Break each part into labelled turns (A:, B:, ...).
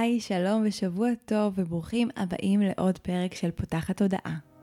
A: היי, שלום ושבוע טוב וברוכים הבאים לעוד פרק של פותחת הודעה.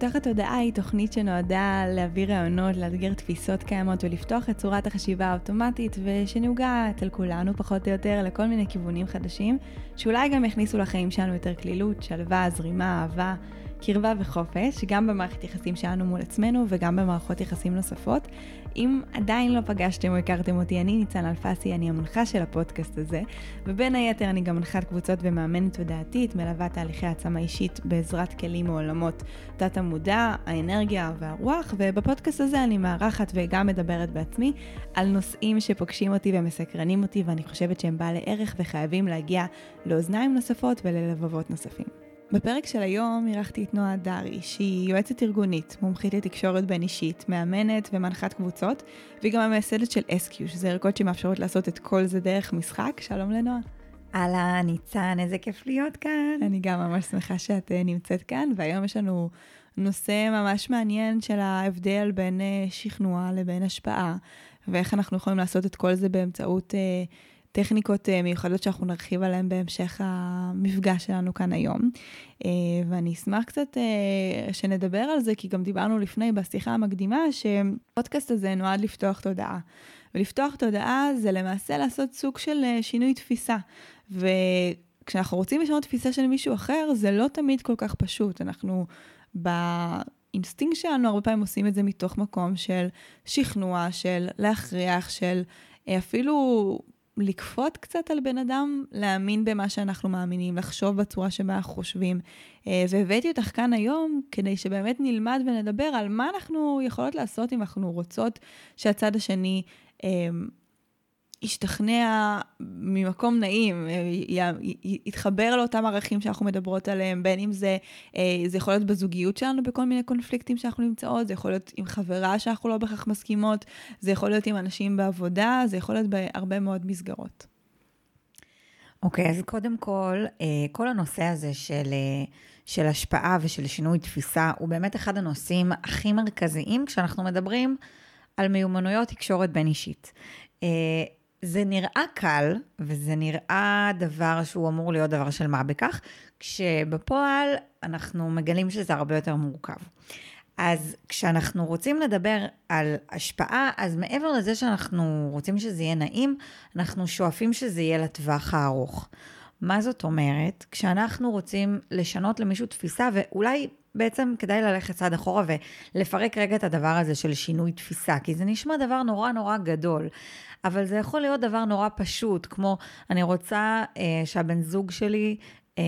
A: פותחת תודעה היא תוכנית שנועדה להביא רעיונות, לאתגר תפיסות קיימות ולפתוח את צורת החשיבה האוטומטית ושנהוגה אצל כולנו פחות או יותר לכל מיני כיוונים חדשים, שאולי גם יכניסו לחיים שלנו יותר כלילות, שלווה, זרימה, אהבה. קרבה וחופש, גם במערכת יחסים שלנו מול עצמנו וגם במערכות יחסים נוספות. אם עדיין לא פגשתם או הכרתם אותי, אני ניצן אלפסי, אני המנחה של הפודקאסט הזה, ובין היתר אני גם מנחת קבוצות ומאמנת תודעתית, מלווה תהליכי העצמה אישית בעזרת כלים מעולמות תת המודע, האנרגיה והרוח, ובפודקאסט הזה אני מארחת וגם מדברת בעצמי על נושאים שפוגשים אותי ומסקרנים אותי, ואני חושבת שהם בעלי ערך וחייבים להגיע לאוזניים נוספות וללבבות נוספים. בפרק של היום אירחתי את נועה דרי, שהיא יועצת ארגונית, מומחית לתקשורת בין אישית, מאמנת ומנחת קבוצות, והיא גם המייסדת של SQ, שזה ערכות שמאפשרות לעשות את כל זה דרך משחק. שלום לנועה.
B: אהלן, ניצן, איזה כיף להיות כאן.
A: אני גם ממש שמחה שאת אה, נמצאת כאן, והיום יש לנו נושא ממש מעניין של ההבדל בין אה, שכנוע לבין השפעה, ואיך אנחנו יכולים לעשות את כל זה באמצעות... אה, טכניקות אה, מיוחדות שאנחנו נרחיב עליהן בהמשך המפגש שלנו כאן היום. אה, ואני אשמח קצת אה, שנדבר על זה, כי גם דיברנו לפני בשיחה המקדימה, שהפודקאסט הזה נועד לפתוח תודעה. ולפתוח תודעה זה למעשה לעשות סוג של שינוי תפיסה. וכשאנחנו רוצים לשנות תפיסה של מישהו אחר, זה לא תמיד כל כך פשוט. אנחנו באינסטינקט שלנו הרבה פעמים עושים את זה מתוך מקום של שכנוע, של להכריח, של אפילו לכפות קצת על בן אדם להאמין במה שאנחנו מאמינים, לחשוב בצורה שבה אנחנו חושבים. אה, והבאתי אותך כאן היום כדי שבאמת נלמד ונדבר על מה אנחנו יכולות לעשות אם אנחנו רוצות שהצד השני אה, ישתכנע ממקום נעים, יתחבר לאותם ערכים שאנחנו מדברות עליהם, בין אם זה, אה, זה יכול להיות בזוגיות שלנו בכל מיני קונפליקטים שאנחנו נמצאות, זה יכול להיות עם חברה שאנחנו לא בהכרח מסכימות, זה יכול להיות עם אנשים בעבודה, זה יכול להיות בהרבה מאוד מסגרות.
B: אוקיי, okay, אז קודם כל, אה, כל הנושא הזה של, אה, של השפעה ושל שינוי תפיסה, הוא באמת אחד הנושאים הכי מרכזיים כשאנחנו מדברים על מיומנויות תקשורת בין אישית. זה נראה קל, וזה נראה דבר שהוא אמור להיות דבר של מה בכך, כשבפועל אנחנו מגלים שזה הרבה יותר מורכב. אז כשאנחנו רוצים לדבר על השפעה, אז מעבר לזה שאנחנו רוצים שזה יהיה נעים, אנחנו שואפים שזה יהיה לטווח הארוך. מה זאת אומרת? כשאנחנו רוצים לשנות למישהו תפיסה, ואולי בעצם כדאי ללכת צעד אחורה ולפרק רגע את הדבר הזה של שינוי תפיסה, כי זה נשמע דבר נורא נורא גדול. אבל זה יכול להיות דבר נורא פשוט, כמו אני רוצה אה, שהבן זוג שלי אה,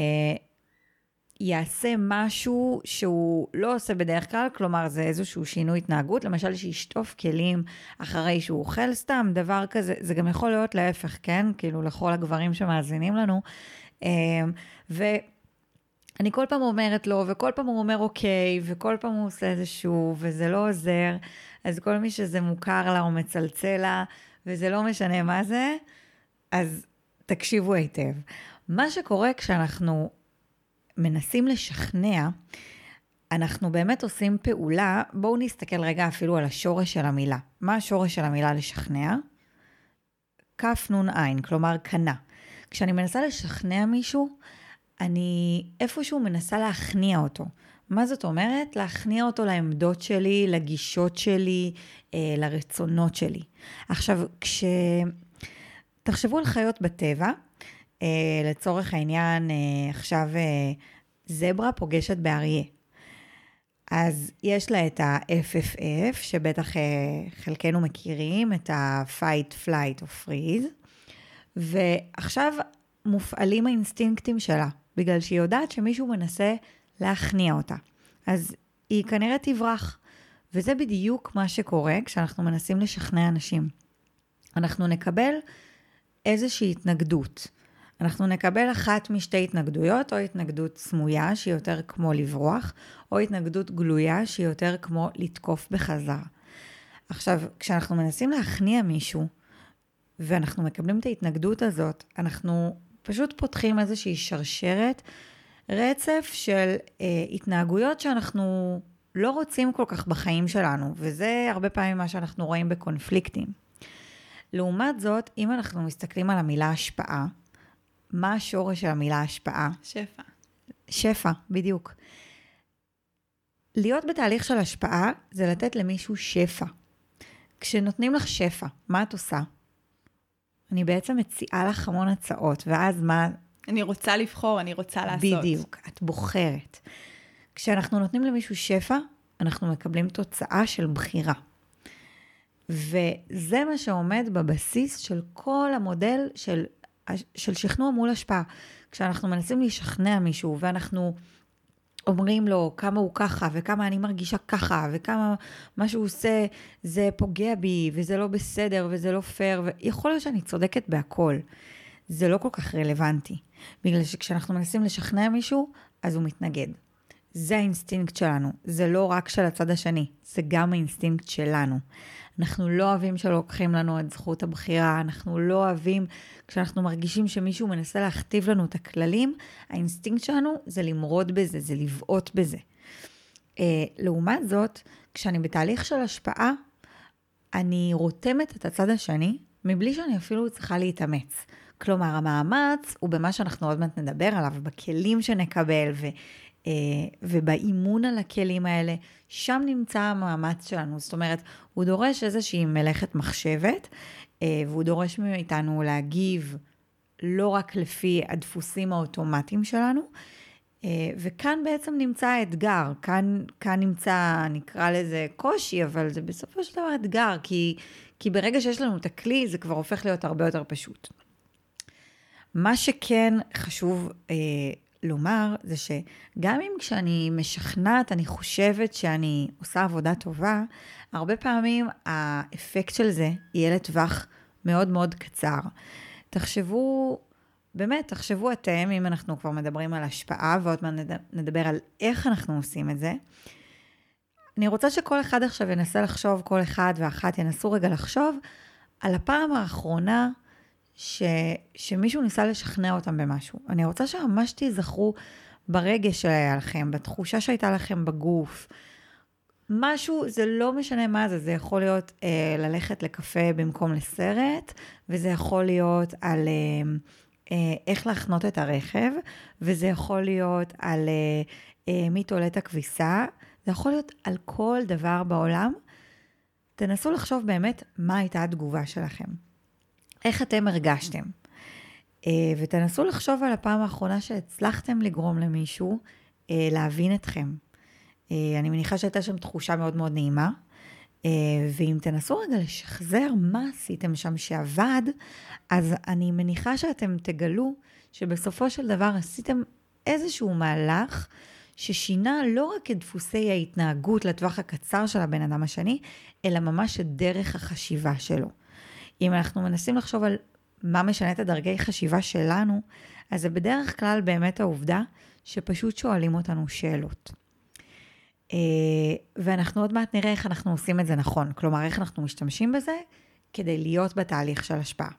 B: יעשה משהו שהוא לא עושה בדרך כלל, כלומר זה איזשהו שינוי התנהגות, למשל שישטוף כלים אחרי שהוא אוכל סתם, דבר כזה, זה גם יכול להיות להפך, כן? כאילו לכל הגברים שמאזינים לנו. אה, ו... אני כל פעם אומרת לו, וכל פעם הוא אומר אוקיי, וכל פעם הוא עושה את זה שוב, וזה לא עוזר, אז כל מי שזה מוכר לה או מצלצל לה, וזה לא משנה מה זה, אז תקשיבו היטב. מה שקורה כשאנחנו מנסים לשכנע, אנחנו באמת עושים פעולה, בואו נסתכל רגע אפילו על השורש של המילה. מה השורש של המילה לשכנע? עין, כלומר קנה. כשאני מנסה לשכנע מישהו, אני איפשהו מנסה להכניע אותו. מה זאת אומרת? להכניע אותו לעמדות שלי, לגישות שלי, אה, לרצונות שלי. עכשיו, כש... תחשבו על חיות בטבע, אה, לצורך העניין, אה, עכשיו זברה פוגשת באריה. אז יש לה את ה-FFF, שבטח חלקנו מכירים, את ה-Fight, Flight או Freeze, ועכשיו מופעלים האינסטינקטים שלה, בגלל שהיא יודעת שמישהו מנסה להכניע אותה. אז היא כנראה תברח. וזה בדיוק מה שקורה כשאנחנו מנסים לשכנע אנשים. אנחנו נקבל איזושהי התנגדות. אנחנו נקבל אחת משתי התנגדויות, או התנגדות סמויה, שהיא יותר כמו לברוח, או התנגדות גלויה, שהיא יותר כמו לתקוף בחזרה. עכשיו, כשאנחנו מנסים להכניע מישהו, ואנחנו מקבלים את ההתנגדות הזאת, אנחנו פשוט פותחים איזושהי שרשרת, רצף של אה, התנהגויות שאנחנו לא רוצים כל כך בחיים שלנו, וזה הרבה פעמים מה שאנחנו רואים בקונפליקטים. לעומת זאת, אם אנחנו מסתכלים על המילה השפעה, מה השורש של המילה השפעה?
A: שפע.
B: שפע, בדיוק. להיות בתהליך של השפעה זה לתת למישהו שפע. כשנותנים לך שפע, מה את עושה? אני בעצם מציעה לך המון הצעות, ואז מה...
A: אני רוצה לבחור, אני רוצה לעשות.
B: בדיוק, את בוחרת. כשאנחנו נותנים למישהו שפע, אנחנו מקבלים תוצאה של בחירה. וזה מה שעומד בבסיס של כל המודל של, של שכנוע מול השפעה. כשאנחנו מנסים לשכנע מישהו ואנחנו אומרים לו כמה הוא ככה וכמה אני מרגישה ככה וכמה מה שהוא עושה זה פוגע בי וזה לא בסדר וזה לא פייר ויכול להיות שאני צודקת בהכל. זה לא כל כך רלוונטי. בגלל שכשאנחנו מנסים לשכנע מישהו, אז הוא מתנגד. זה האינסטינקט שלנו, זה לא רק של הצד השני, זה גם האינסטינקט שלנו. אנחנו לא אוהבים שלוקחים לנו את זכות הבחירה, אנחנו לא אוהבים כשאנחנו מרגישים שמישהו מנסה להכתיב לנו את הכללים, האינסטינקט שלנו זה למרוד בזה, זה לבעוט בזה. Uh, לעומת זאת, כשאני בתהליך של השפעה, אני רותמת את הצד השני, מבלי שאני אפילו צריכה להתאמץ. כלומר, המאמץ הוא במה שאנחנו עוד מעט נדבר עליו, בכלים שנקבל ו, אה, ובאימון על הכלים האלה, שם נמצא המאמץ שלנו. זאת אומרת, הוא דורש איזושהי מלאכת מחשבת, אה, והוא דורש מאיתנו להגיב לא רק לפי הדפוסים האוטומטיים שלנו, אה, וכאן בעצם נמצא האתגר, כאן, כאן נמצא, נקרא לזה קושי, אבל זה בסופו של דבר אתגר, כי, כי ברגע שיש לנו את הכלי, זה כבר הופך להיות הרבה יותר פשוט. מה שכן חשוב אה, לומר זה שגם אם כשאני משכנעת, אני חושבת שאני עושה עבודה טובה, הרבה פעמים האפקט של זה יהיה לטווח מאוד מאוד קצר. תחשבו, באמת, תחשבו אתם, אם אנחנו כבר מדברים על השפעה, ועוד מעט נדבר על איך אנחנו עושים את זה. אני רוצה שכל אחד עכשיו ינסה לחשוב, כל אחד ואחת ינסו רגע לחשוב על הפעם האחרונה ש, שמישהו ניסה לשכנע אותם במשהו. אני רוצה שממש תיזכרו ברגש שהיה לכם, בתחושה שהייתה לכם בגוף. משהו, זה לא משנה מה זה, זה יכול להיות אה, ללכת לקפה במקום לסרט, וזה יכול להיות על אה, אה, איך להחנות את הרכב, וזה יכול להיות על אה, אה, מי תולה את הכביסה, זה יכול להיות על כל דבר בעולם. תנסו לחשוב באמת מה הייתה התגובה שלכם. איך אתם הרגשתם. אה, ותנסו לחשוב על הפעם האחרונה שהצלחתם לגרום למישהו אה, להבין אתכם. אה, אני מניחה שהייתה שם תחושה מאוד מאוד נעימה. ואם תנסו רגע לשחזר מה עשיתם שם שעבד, אז אני מניחה שאתם תגלו שבסופו של דבר עשיתם איזשהו מהלך ששינה לא רק את דפוסי ההתנהגות לטווח הקצר של הבן אדם השני, אלא ממש את דרך החשיבה שלו. אם אנחנו מנסים לחשוב על מה משנה את הדרגי חשיבה שלנו, אז זה בדרך כלל באמת העובדה שפשוט שואלים אותנו שאלות. אה, ואנחנו עוד מעט נראה איך אנחנו עושים את זה נכון, כלומר איך אנחנו משתמשים בזה כדי להיות בתהליך של השפעה.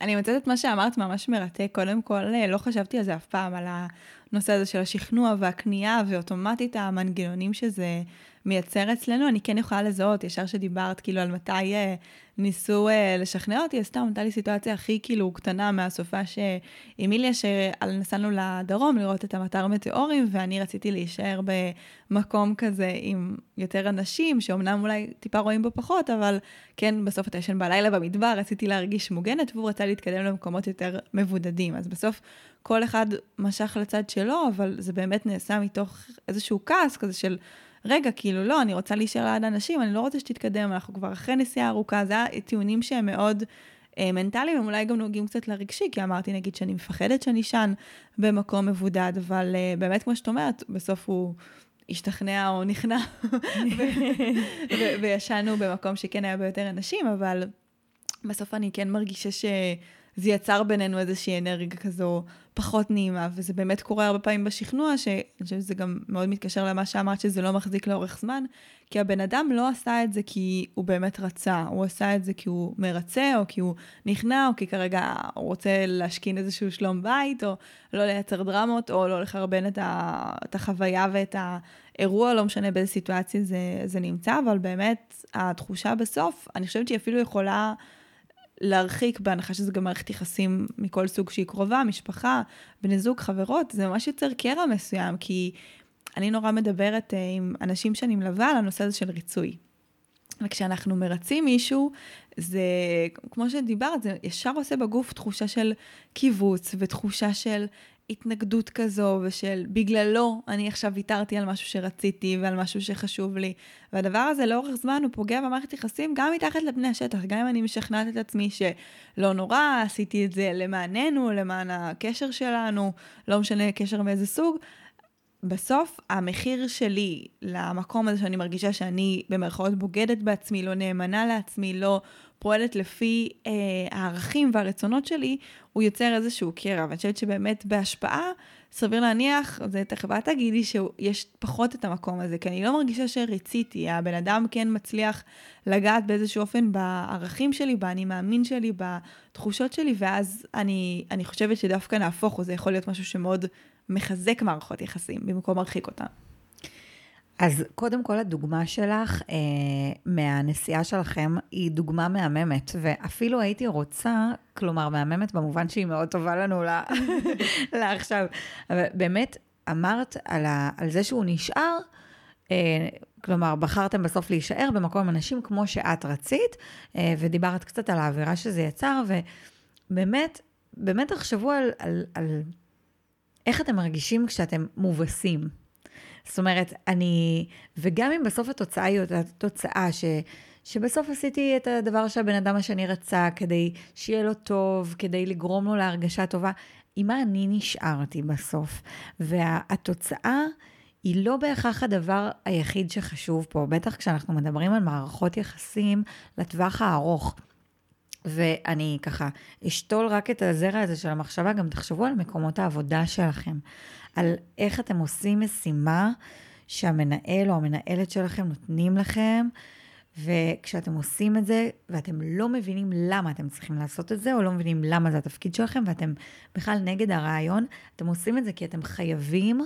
A: אני מוצאת את מה שאמרת ממש מרתק. קודם כל, אה, לא חשבתי על זה אף פעם, על הנושא הזה של השכנוע והקנייה, ואוטומטית המנגנונים שזה מייצר אצלנו. אני כן יכולה לזהות, ישר שדיברת כאילו על מתי אה, ניסו uh, לשכנע אותי, אז סתם הייתה לי סיטואציה הכי כאילו קטנה מהסופה שעם איליה, שנסענו לדרום לראות את המטר מטאורים, ואני רציתי להישאר במקום כזה עם יותר אנשים, שאומנם אולי טיפה רואים בו פחות, אבל כן, בסוף אתה ישן בלילה במדבר, רציתי להרגיש מוגנת, והוא רצה להתקדם למקומות יותר מבודדים. אז בסוף כל אחד משך לצד שלו, אבל זה באמת נעשה מתוך איזשהו כעס כזה של... רגע, כאילו, לא, אני רוצה להישאר ליד אנשים, אני לא רוצה שתתקדם, אנחנו כבר אחרי נסיעה ארוכה, זה היה טיעונים שהם מאוד אה, מנטליים, הם אולי גם נוגעים קצת לרגשי, כי אמרתי, נגיד, שאני מפחדת שאני אשן במקום מבודד, אבל אה, באמת, כמו שאת אומרת, בסוף הוא... השתכנע או נכנע, וישנו במקום שכן היה ביותר אנשים, אבל בסוף אני כן מרגישה ש... זה יצר בינינו איזושהי אנרגיה כזו פחות נעימה, וזה באמת קורה הרבה פעמים בשכנוע, שאני חושבת שזה גם מאוד מתקשר למה שאמרת, שזה לא מחזיק לאורך זמן, כי הבן אדם לא עשה את זה כי הוא באמת רצה, הוא עשה את זה כי הוא מרצה, או כי הוא נכנע, או כי כרגע הוא רוצה להשכין איזשהו שלום בית, או לא לייצר דרמות, או לא לחרבן את, ה, את החוויה ואת האירוע, לא משנה באיזה סיטואציה זה, זה נמצא, אבל באמת, התחושה בסוף, אני חושבת שהיא אפילו יכולה... להרחיק, בהנחה שזה גם מערכת יחסים מכל סוג שהיא קרובה, משפחה, בני זוג, חברות, זה ממש יוצר קרע מסוים, כי אני נורא מדברת uh, עם אנשים שאני מלווה על הנושא הזה של ריצוי. וכשאנחנו מרצים מישהו, זה, כמו שדיברת, זה ישר עושה בגוף תחושה של קיבוץ ותחושה של התנגדות כזו ושל בגללו אני עכשיו ויתרתי על משהו שרציתי ועל משהו שחשוב לי. והדבר הזה לאורך זמן הוא פוגע במערכת יחסים גם מתחת לפני השטח, גם אם אני משכנעת את עצמי שלא נורא, עשיתי את זה למעננו, למען הקשר שלנו, לא משנה קשר מאיזה סוג. בסוף המחיר שלי למקום הזה שאני מרגישה שאני במרכאות בוגדת בעצמי, לא נאמנה לעצמי, לא פועלת לפי אה, הערכים והרצונות שלי, הוא יוצר איזשהו קרע. ואני חושבת שבאמת בהשפעה, סביר להניח, זה תכף את תגידי שיש פחות את המקום הזה, כי אני לא מרגישה שריציתי, הבן אדם כן מצליח לגעת באיזשהו אופן בערכים שלי, באני מאמין שלי, בתחושות שלי, ואז אני, אני חושבת שדווקא נהפוך הוא, זה יכול להיות משהו שמאוד מחזק מערכות יחסים, במקום מרחיק אותן.
B: אז קודם כל הדוגמה שלך אה, מהנסיעה שלכם היא דוגמה מהממת, ואפילו הייתי רוצה, כלומר מהממת במובן שהיא מאוד טובה לנו לעכשיו, אבל באמת אמרת על, ה, על זה שהוא נשאר, אה, כלומר בחרתם בסוף להישאר במקום עם אנשים כמו שאת רצית, אה, ודיברת קצת על האווירה שזה יצר, ובאמת, באמת תחשבו על, על, על איך אתם מרגישים כשאתם מובסים. זאת אומרת, אני, וגם אם בסוף התוצאה היא אותה תוצאה ש... שבסוף עשיתי את הדבר שהבן אדם השני רצה כדי שיהיה לו טוב, כדי לגרום לו להרגשה טובה, עם מה אני נשארתי בסוף. והתוצאה היא לא בהכרח הדבר היחיד שחשוב פה, בטח כשאנחנו מדברים על מערכות יחסים לטווח הארוך. ואני ככה אשתול רק את הזרע הזה של המחשבה, גם תחשבו על מקומות העבודה שלכם. על איך אתם עושים משימה שהמנהל או המנהלת שלכם נותנים לכם, וכשאתם עושים את זה, ואתם לא מבינים למה אתם צריכים לעשות את זה, או לא מבינים למה זה התפקיד שלכם, ואתם בכלל נגד הרעיון, אתם עושים את זה כי אתם חייבים,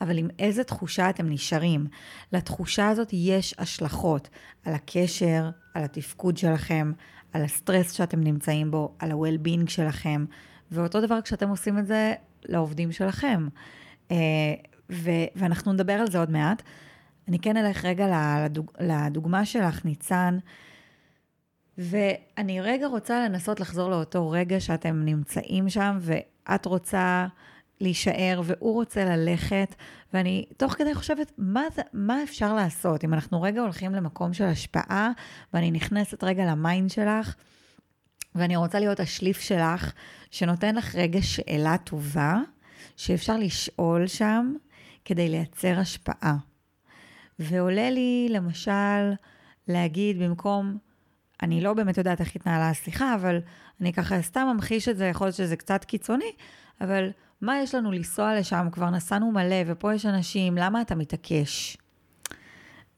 B: אבל עם איזה תחושה אתם נשארים. לתחושה הזאת יש השלכות על הקשר, על התפקוד שלכם, על הסטרס שאתם נמצאים בו, על ה-well-being שלכם, ואותו דבר כשאתם עושים את זה לעובדים שלכם. אה, ו- ואנחנו נדבר על זה עוד מעט. אני כן אלך רגע לדוג, לדוגמה שלך, ניצן, ואני רגע רוצה לנסות לחזור לאותו רגע שאתם נמצאים שם, ואת רוצה להישאר והוא רוצה ללכת, ואני תוך כדי חושבת, מה, מה אפשר לעשות? אם אנחנו רגע הולכים למקום של השפעה, ואני נכנסת רגע ל mind שלך, ואני רוצה להיות השליף שלך, שנותן לך רגע שאלה טובה, שאפשר לשאול שם כדי לייצר השפעה. ועולה לי למשל להגיד במקום, אני לא באמת יודעת איך התנהלה השיחה, אבל אני ככה סתם ממחיש את זה, יכול להיות שזה קצת קיצוני, אבל מה יש לנו לנסוע לשם? כבר נסענו מלא, ופה יש אנשים, למה אתה מתעקש?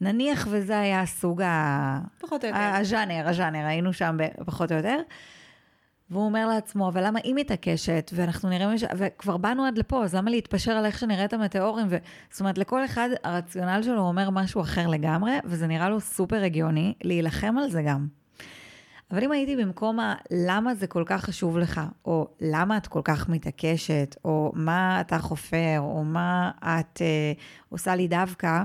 B: נניח וזה היה הסוג ה...
A: פחות או יותר.
B: הז'אנר, הז'אנר, היינו שם פחות או יותר. והוא אומר לעצמו, אבל למה היא מתעקשת, ואנחנו נראים, מש... וכבר באנו עד לפה, אז למה להתפשר על איך שנראה את המטאורים? ו... זאת אומרת, לכל אחד הרציונל שלו אומר משהו אחר לגמרי, וזה נראה לו סופר הגיוני להילחם על זה גם. אבל אם הייתי במקום ה... למה זה כל כך חשוב לך, או למה את כל כך מתעקשת, או מה אתה חופר, או מה את אה, עושה לי דווקא,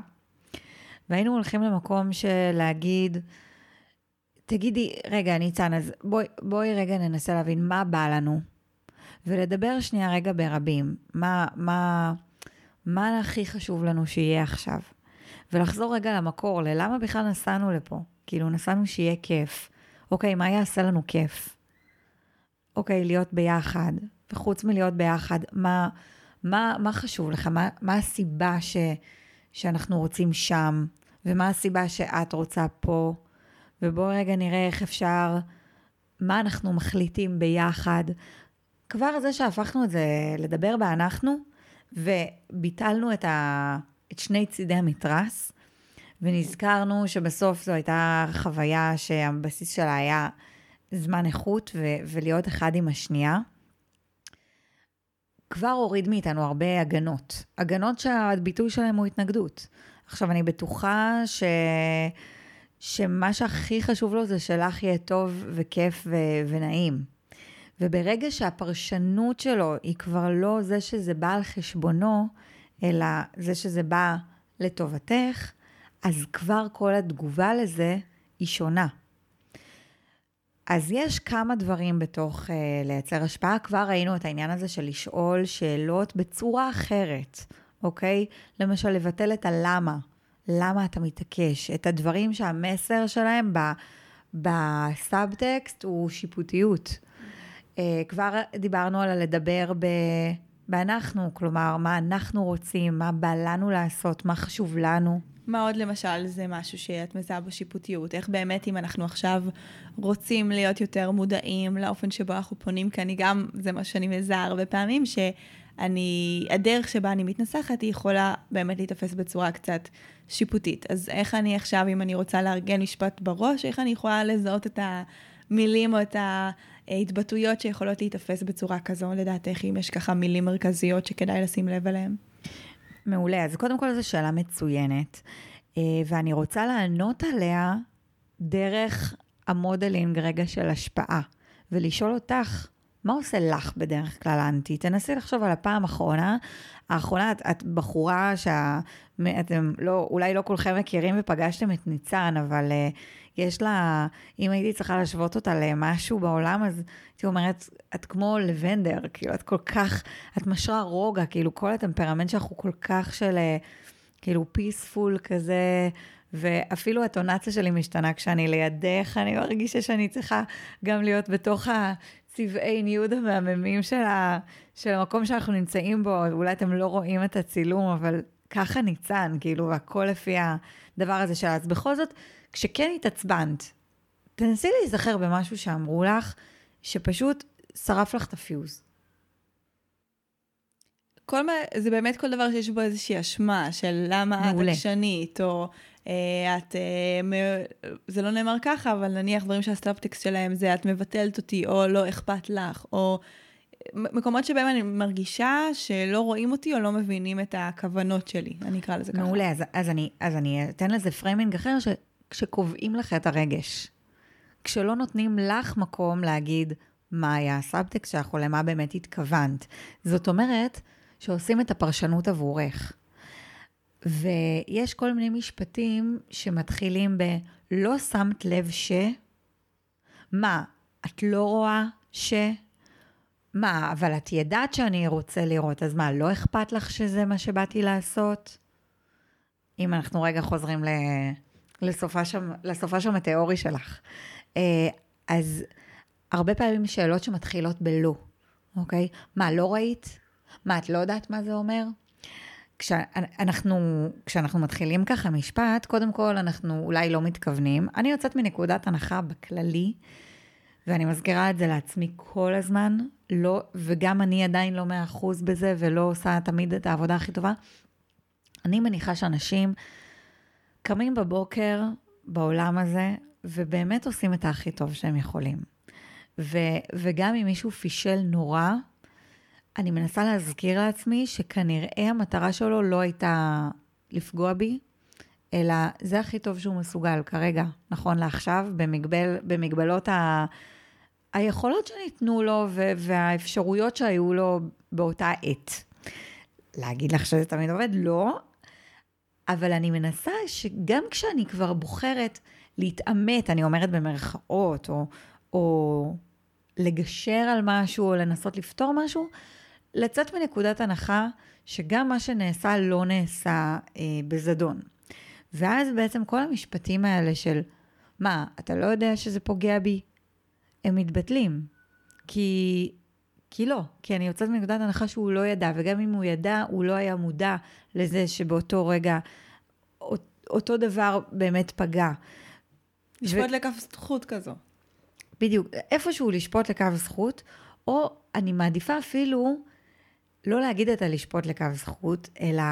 B: והיינו הולכים למקום של להגיד, תגידי, רגע, ניצן, אז בואי, בואי רגע ננסה להבין מה בא לנו, ולדבר שנייה רגע ברבים. מה, מה, מה הכי חשוב לנו שיהיה עכשיו? ולחזור רגע למקור, ללמה בכלל נסענו לפה? כאילו, נסענו שיהיה כיף. אוקיי, מה יעשה לנו כיף? אוקיי, להיות ביחד. וחוץ מלהיות ביחד, מה, מה, מה חשוב לך? מה, מה הסיבה ש, שאנחנו רוצים שם? ומה הסיבה שאת רוצה פה? ובואו רגע נראה איך אפשר מה אנחנו מחליטים ביחד. כבר זה שהפכנו את זה לדבר באנחנו, וביטלנו את, ה... את שני צידי המתרס, ונזכרנו שבסוף זו הייתה חוויה שהבסיס שלה היה זמן איכות ו... ולהיות אחד עם השנייה. כבר הוריד מאיתנו הרבה הגנות. הגנות שהביטוי שלהם הוא התנגדות. עכשיו, אני בטוחה ש... שמה שהכי חשוב לו זה שלך יהיה טוב וכיף ו... ונעים. וברגע שהפרשנות שלו היא כבר לא זה שזה בא על חשבונו, אלא זה שזה בא לטובתך, אז כבר כל התגובה לזה היא שונה. אז יש כמה דברים בתוך uh, לייצר השפעה. כבר ראינו את העניין הזה של לשאול שאלות בצורה אחרת, אוקיי? למשל, לבטל את הלמה. למה אתה מתעקש? את הדברים שהמסר שלהם בסאבטקסט הוא שיפוטיות. Uh, כבר דיברנו על לדבר ב... באנחנו, כלומר, מה אנחנו רוצים, מה בא לנו לעשות, מה חשוב לנו.
A: מה עוד למשל זה משהו שאת מזהה בשיפוטיות? איך באמת אם אנחנו עכשיו רוצים להיות יותר מודעים לאופן שבו אנחנו פונים, כי אני גם, זה מה שאני מזהה הרבה פעמים, שאני, הדרך שבה אני מתנסחת היא יכולה באמת להיתפס בצורה קצת שיפוטית. אז איך אני עכשיו, אם אני רוצה לארגן משפט בראש, איך אני יכולה לזהות את המילים או את ההתבטאויות שיכולות להיתפס בצורה כזו, לדעתך, אם יש ככה מילים מרכזיות שכדאי לשים לב אליהן?
B: מעולה. אז קודם כל זו שאלה מצוינת, אה, ואני רוצה לענות עליה דרך המודלינג רגע של השפעה, ולשאול אותך, מה עושה לך בדרך כלל אנטי? תנסי לחשוב על הפעם האחרונה. האחרונה, את, את בחורה שאתם לא, אולי לא כולכם מכירים ופגשתם את ניצן, אבל uh, יש לה, אם הייתי צריכה להשוות אותה למשהו בעולם, אז הייתי אומרת, את כמו לבנדר, כאילו, את כל כך, את משרה רוגע, כאילו, כל הטמפרמנט שלך הוא כל כך של, אה, כאילו, פיספול כזה, ואפילו הטונציה שלי משתנה כשאני לידך, אני מרגישה שאני צריכה גם להיות בתוך הצבעי ניוד המהממים של, ה, של המקום שאנחנו נמצאים בו, אולי אתם לא רואים את הצילום, אבל ככה ניצן, כאילו, הכל לפי הדבר הזה שלה. אז בכל זאת, כשכן התעצבנת, תנסי להיזכר במשהו שאמרו לך, שפשוט שרף לך את הפיוז.
A: כל מה, זה באמת כל דבר שיש בו איזושהי אשמה, של למה מעולה. את עקשנית, או אה, את, אה, מ, זה לא נאמר ככה, אבל נניח דברים שהסטאפטקסט שלהם זה את מבטלת אותי, או לא אכפת לך, או מקומות שבהם אני מרגישה שלא רואים אותי או לא מבינים את הכוונות שלי, אני אקרא לזה ככה.
B: מעולה, אז, אז, אני, אז אני אתן לזה framing אחר, שכשקובעים לך את הרגש, כשלא נותנים לך מקום להגיד מה היה הסאבטקסט שלך או למה באמת התכוונת. זאת אומרת, שעושים את הפרשנות עבורך. ויש כל מיני משפטים שמתחילים ב- לא שמת לב ש... מה, את לא רואה ש... מה, אבל את ידעת שאני רוצה לראות, אז מה, לא אכפת לך שזה מה שבאתי לעשות? אם אנחנו רגע חוזרים ל... לסופה שם, התיאורי שלך. אה, אז הרבה פעמים שאלות שמתחילות בלא, אוקיי? מה, לא ראית? מה, את לא יודעת מה זה אומר? כשאנחנו, כשאנחנו מתחילים ככה משפט, קודם כל אנחנו אולי לא מתכוונים. אני יוצאת מנקודת הנחה בכללי, ואני מזכירה את זה לעצמי כל הזמן, לא, וגם אני עדיין לא מאה אחוז בזה ולא עושה תמיד את העבודה הכי טובה. אני מניחה שאנשים קמים בבוקר בעולם הזה, ובאמת עושים את הכי טוב שהם יכולים. ו, וגם אם מישהו פישל נורא, אני מנסה להזכיר לעצמי שכנראה המטרה שלו לא הייתה לפגוע בי, אלא זה הכי טוב שהוא מסוגל כרגע, נכון לעכשיו, במגבל, במגבלות ה... היכולות שניתנו לו והאפשרויות שהיו לו באותה עת. להגיד לך שזה תמיד עובד? לא, אבל אני מנסה שגם כשאני כבר בוחרת להתעמת, אני אומרת במרכאות, או, או לגשר על משהו, או לנסות לפתור משהו, לצאת מנקודת הנחה שגם מה שנעשה לא נעשה אה, בזדון. ואז בעצם כל המשפטים האלה של, מה, אתה לא יודע שזה פוגע בי? הם מתבטלים. כי, כי לא, כי אני יוצאת מנקודת הנחה שהוא לא ידע, וגם אם הוא ידע, הוא לא היה מודע לזה שבאותו רגע אותו דבר באמת פגע.
A: לשפוט ו... לכף זכות כזו.
B: בדיוק, איפשהו לשפוט לקו זכות, או אני מעדיפה אפילו לא להגיד את הלשפוט לקו זכות, אלא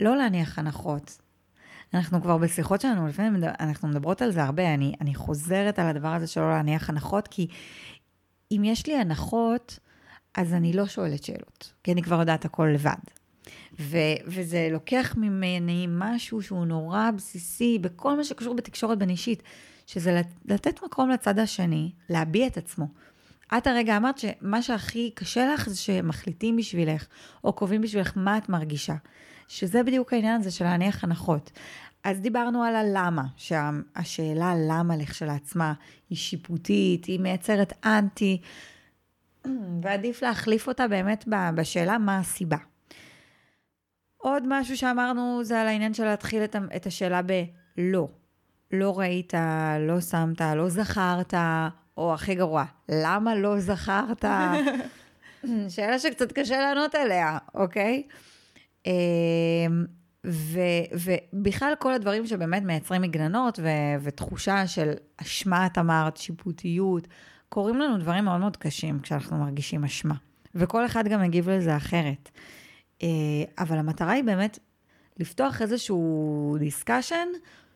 B: לא להניח הנחות. אנחנו כבר בשיחות שלנו, לפעמים אנחנו מדברות על זה הרבה, אני, אני חוזרת על הדבר הזה שלא להניח הנחות, כי אם יש לי הנחות, אז אני לא שואלת שאלות, כי אני כבר יודעת הכל לבד. ו, וזה לוקח ממני משהו שהוא נורא בסיסי בכל מה שקשור בתקשורת בין אישית, שזה לתת מקום לצד השני, להביע את עצמו. את הרגע אמרת שמה שהכי קשה לך זה שמחליטים בשבילך, או קובעים בשבילך מה את מרגישה. שזה בדיוק העניין הזה של להניח הנחות. אז דיברנו על הלמה, שהשאלה למה לכשלעצמה היא שיפוטית, היא מייצרת אנטי, ועדיף להחליף אותה באמת בשאלה מה הסיבה. עוד משהו שאמרנו זה על העניין של להתחיל את השאלה בלא. לא ראית, לא שמת, לא זכרת, או הכי גרוע, למה לא זכרת? שאלה שקצת קשה לענות עליה, אוקיי? אמ, ו, ובכלל כל הדברים שבאמת מייצרים מגננות ו, ותחושה של אשמה, את אמרת, שיפוטיות, קורים לנו דברים מאוד מאוד קשים כשאנחנו מרגישים אשמה. וכל אחד גם מגיב לזה אחרת. אה, אבל המטרה היא באמת לפתוח איזשהו דיסקשן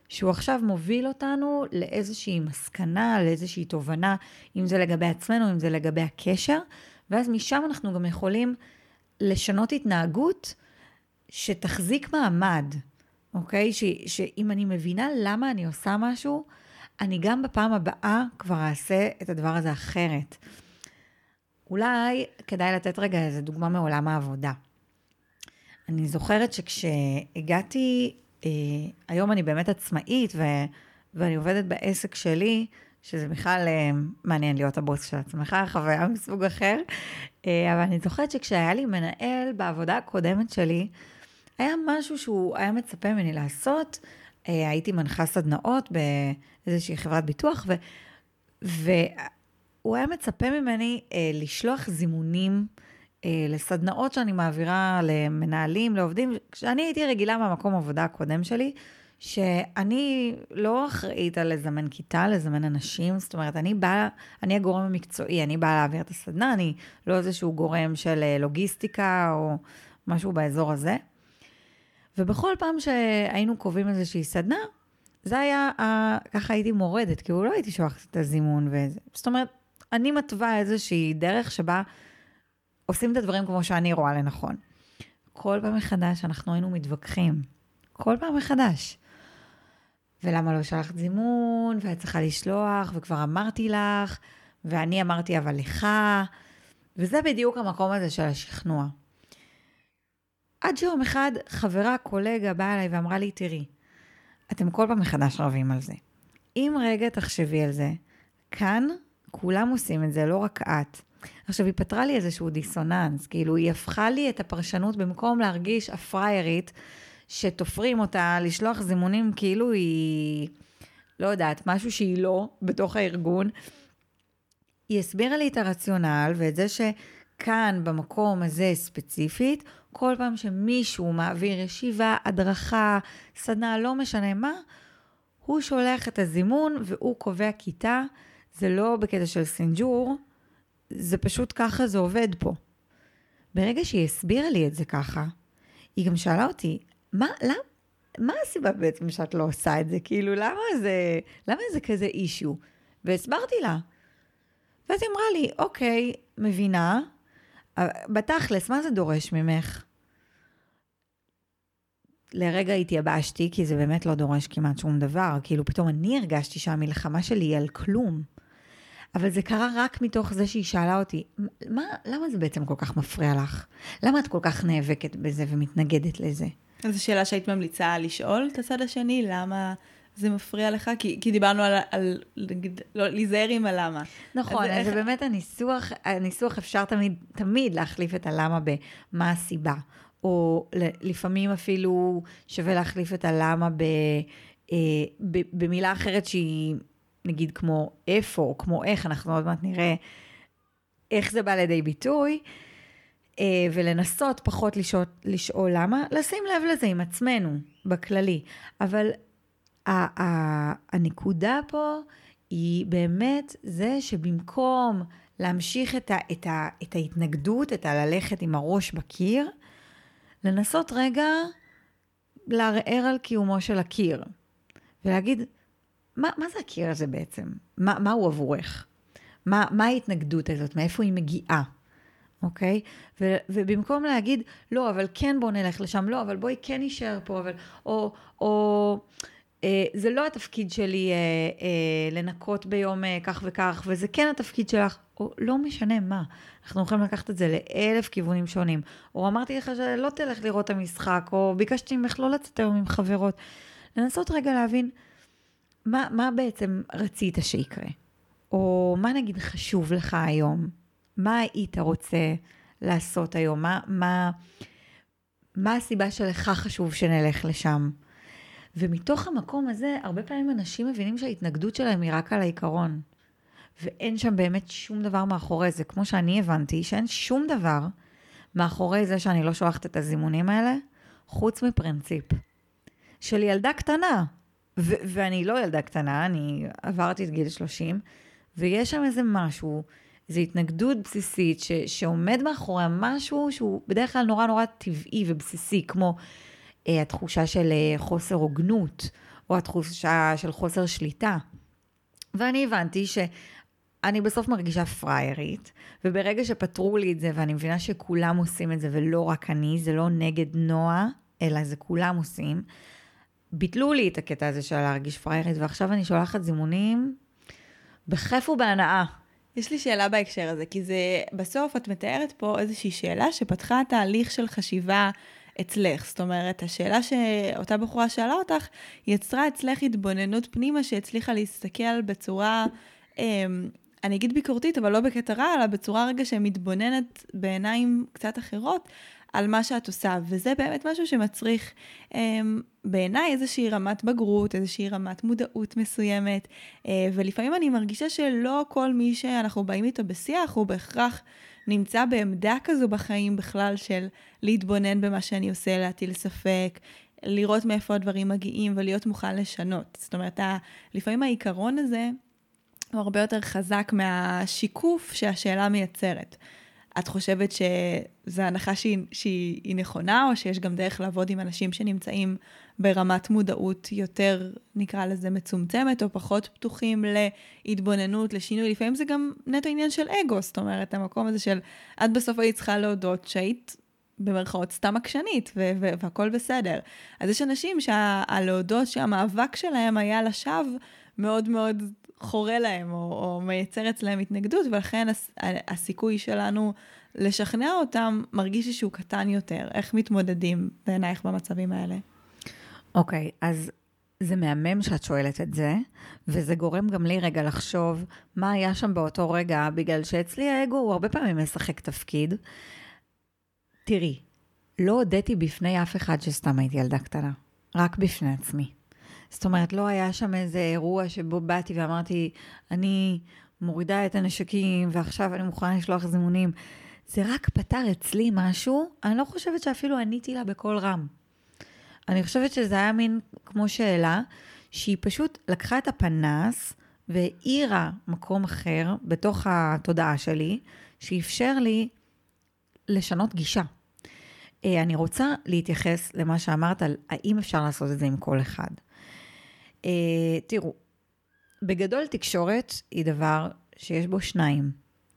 B: שהוא עכשיו מוביל אותנו לאיזושהי מסקנה, לאיזושהי תובנה, אם זה לגבי עצמנו, אם זה לגבי הקשר, ואז משם אנחנו גם יכולים לשנות התנהגות שתחזיק מעמד, אוקיי? ש, שאם אני מבינה למה אני עושה משהו, אני גם בפעם הבאה כבר אעשה את הדבר הזה אחרת. אולי כדאי לתת רגע איזו דוגמה מעולם העבודה. אני זוכרת שכשהגעתי אה, היום אני באמת עצמאית, ו, ואני עובדת בעסק שלי, שזה בכלל אה, מעניין להיות הבוס של עצמך, חוויה מסוג אחר. אה, אבל אני זוכרת שכשהיה לי מנהל בעבודה הקודמת שלי, היה משהו שהוא היה מצפה ממני לעשות. הייתי מנחה סדנאות באיזושהי חברת ביטוח, ו, והוא היה מצפה ממני לשלוח זימונים. אה, לסדנאות שאני מעבירה למנהלים, לעובדים, כשאני הייתי רגילה מהמקום עבודה הקודם שלי, שאני לא אחראית על לזמן כיתה, לזמן אנשים, זאת אומרת, אני באה, אני הגורם המקצועי, אני באה להעביר את הסדנה, אני לא איזשהו גורם של אה, לוגיסטיקה או משהו באזור הזה. ובכל פעם שהיינו קובעים איזושהי סדנה, זה היה, ככה הייתי מורדת, הוא לא הייתי שולחת את הזימון וזה. זאת אומרת, אני מתווה איזושהי דרך שבה עושים את הדברים כמו שאני רואה לנכון. כל פעם מחדש אנחנו היינו מתווכחים. כל פעם מחדש. ולמה לא שלחת זימון, ואת צריכה לשלוח, וכבר אמרתי לך, ואני אמרתי אבל לך, וזה בדיוק המקום הזה של השכנוע. עד שיום אחד חברה, קולגה, באה אליי ואמרה לי, תראי, אתם כל פעם מחדש רבים על זה. אם רגע תחשבי על זה, כאן כולם עושים את זה, לא רק את. עכשיו, היא פתרה לי איזשהו דיסוננס, כאילו, היא הפכה לי את הפרשנות במקום להרגיש הפריירית, שתופרים אותה, לשלוח זימונים כאילו היא, לא יודעת, משהו שהיא לא בתוך הארגון. היא הסבירה לי את הרציונל ואת זה שכאן, במקום הזה ספציפית, כל פעם שמישהו מעביר ישיבה, הדרכה, סדנה, לא משנה מה, הוא שולח את הזימון והוא קובע כיתה. זה לא בקטע של סינג'ור, זה פשוט ככה זה עובד פה. ברגע שהיא הסבירה לי את זה ככה, היא גם שאלה אותי, מה, למה, מה הסיבה בעצם שאת לא עושה את זה? כאילו, למה זה, למה זה כזה אישיו? והסברתי לה. ואז היא אמרה לי, אוקיי, מבינה, בתכלס, מה זה דורש ממך? לרגע התייבשתי, כי זה באמת לא דורש כמעט שום דבר. כאילו, פתאום אני הרגשתי שהמלחמה שלי היא על כלום. אבל זה קרה רק מתוך זה שהיא שאלה אותי, מה, למה זה בעצם כל כך מפריע לך? למה את כל כך נאבקת בזה ומתנגדת לזה?
A: זו שאלה שהיית ממליצה לשאול את הצד השני, למה זה מפריע לך? כי, כי דיברנו על, על נגיד, לא, להיזהר עם הלמה.
B: נכון, אז, אז איך... באמת הניסוח, הניסוח אפשר תמיד, תמיד להחליף את הלמה במה הסיבה. או לפעמים אפילו שווה להחליף את הלמה ב, אה, ב, במילה אחרת שהיא נגיד כמו איפה או כמו איך, אנחנו עוד מעט נראה איך זה בא לידי ביטוי, אה, ולנסות פחות לשאול, לשאול למה, לשים לב לזה עם עצמנו, בכללי. אבל ה- ה- הנקודה פה היא באמת זה שבמקום להמשיך את, ה, את, ה, את ההתנגדות, את הללכת עם הראש בקיר, לנסות רגע לערער על קיומו של הקיר, ולהגיד, מה, מה זה הקיר הזה בעצם? מה, מה הוא עבורך? מה, מה ההתנגדות הזאת? מאיפה היא מגיעה? אוקיי? ו, ובמקום להגיד, לא, אבל כן בוא נלך לשם, לא, אבל בואי כן נשאר פה, אבל, או, או זה לא התפקיד שלי אה, אה, לנקות ביום אה, כך וכך, וזה כן התפקיד שלך, או לא משנה מה. אנחנו יכולים לקחת את זה לאלף כיוונים שונים. או אמרתי לך שלא תלך לראות את המשחק, או ביקשתי ממך לא לצאת היום עם חברות. לנסות רגע להבין מה, מה בעצם רצית שיקרה, או מה נגיד חשוב לך היום, מה היית רוצה לעשות היום, מה, מה, מה הסיבה שלך חשוב שנלך לשם. ומתוך המקום הזה, הרבה פעמים אנשים מבינים שההתנגדות שלהם היא רק על העיקרון. ואין שם באמת שום דבר מאחורי זה, כמו שאני הבנתי, שאין שום דבר מאחורי זה שאני לא שולחת את הזימונים האלה, חוץ מפרינציפ. של ילדה קטנה, ו- ואני לא ילדה קטנה, אני עברתי את גיל 30, ויש שם איזה משהו, איזו התנגדות בסיסית ש- שעומד מאחורי משהו שהוא בדרך כלל נורא נורא טבעי ובסיסי, כמו התחושה של אה, חוסר הוגנות, או התחושה של חוסר שליטה. ואני הבנתי שאני בסוף מרגישה פריירית, וברגע שפתרו לי את זה, ואני מבינה שכולם עושים את זה, ולא רק אני, זה לא נגד נועה, אלא זה כולם עושים, ביטלו לי את הקטע הזה של להרגיש פריירית, ועכשיו אני שולחת זימונים בכיף ובהנאה.
A: יש לי שאלה בהקשר הזה, כי זה, בסוף את מתארת פה איזושהי שאלה שפתחה תהליך של חשיבה אצלך. זאת אומרת, השאלה שאותה בחורה שאלה אותך, יצרה אצלך התבוננות פנימה שהצליחה להסתכל בצורה, אה, אני אגיד ביקורתית, אבל לא בקטע רע, אלא בצורה רגע שמתבוננת בעיניים קצת אחרות על מה שאת עושה. וזה באמת משהו שמצריך אה, בעיניי איזושהי רמת בגרות, איזושהי רמת מודעות מסוימת. אה, ולפעמים אני מרגישה שלא כל מי שאנחנו באים איתו בשיח הוא בהכרח... נמצא בעמדה כזו בחיים בכלל של להתבונן במה שאני עושה, להטיל ספק, לראות מאיפה הדברים מגיעים ולהיות מוכן לשנות. זאת אומרת, לפעמים העיקרון הזה הוא הרבה יותר חזק מהשיקוף שהשאלה מייצרת. את חושבת שזו הנחה שהיא, שהיא נכונה, או שיש גם דרך לעבוד עם אנשים שנמצאים ברמת מודעות יותר, נקרא לזה, מצומצמת, או פחות פתוחים להתבוננות, לשינוי? לפעמים זה גם נטו עניין של אגו, זאת אומרת, המקום הזה של, את בסוף היית צריכה להודות שהיית במרכאות סתם עקשנית, והכול בסדר. אז יש אנשים שהלהודות שהמאבק שלהם היה לשווא מאוד מאוד חורה להם, או, או מייצר אצלם התנגדות, ולכן הס, הסיכוי שלנו לשכנע אותם מרגיש שהוא קטן יותר. איך מתמודדים בעינייך במצבים האלה?
B: אוקיי, okay, אז זה מהמם שאת שואלת את זה, וזה גורם גם לי רגע לחשוב מה היה שם באותו רגע, בגלל שאצלי האגו הוא הרבה פעמים משחק תפקיד. תראי, לא הודיתי בפני אף אחד שסתם הייתי ילדה קטנה, רק בפני עצמי. זאת אומרת, לא היה שם איזה אירוע שבו באתי ואמרתי, אני מורידה את הנשקים ועכשיו אני מוכנה לשלוח זימונים. זה רק פתר אצלי משהו, אני לא חושבת שאפילו עניתי לה בקול רם. אני חושבת שזה היה מין כמו שאלה, שהיא פשוט לקחה את הפנס והאירה מקום אחר בתוך התודעה שלי, שאפשר לי לשנות גישה. אה, אני רוצה להתייחס למה שאמרת על האם אפשר לעשות את זה עם כל אחד. Uh, תראו, בגדול תקשורת היא דבר שיש בו שניים,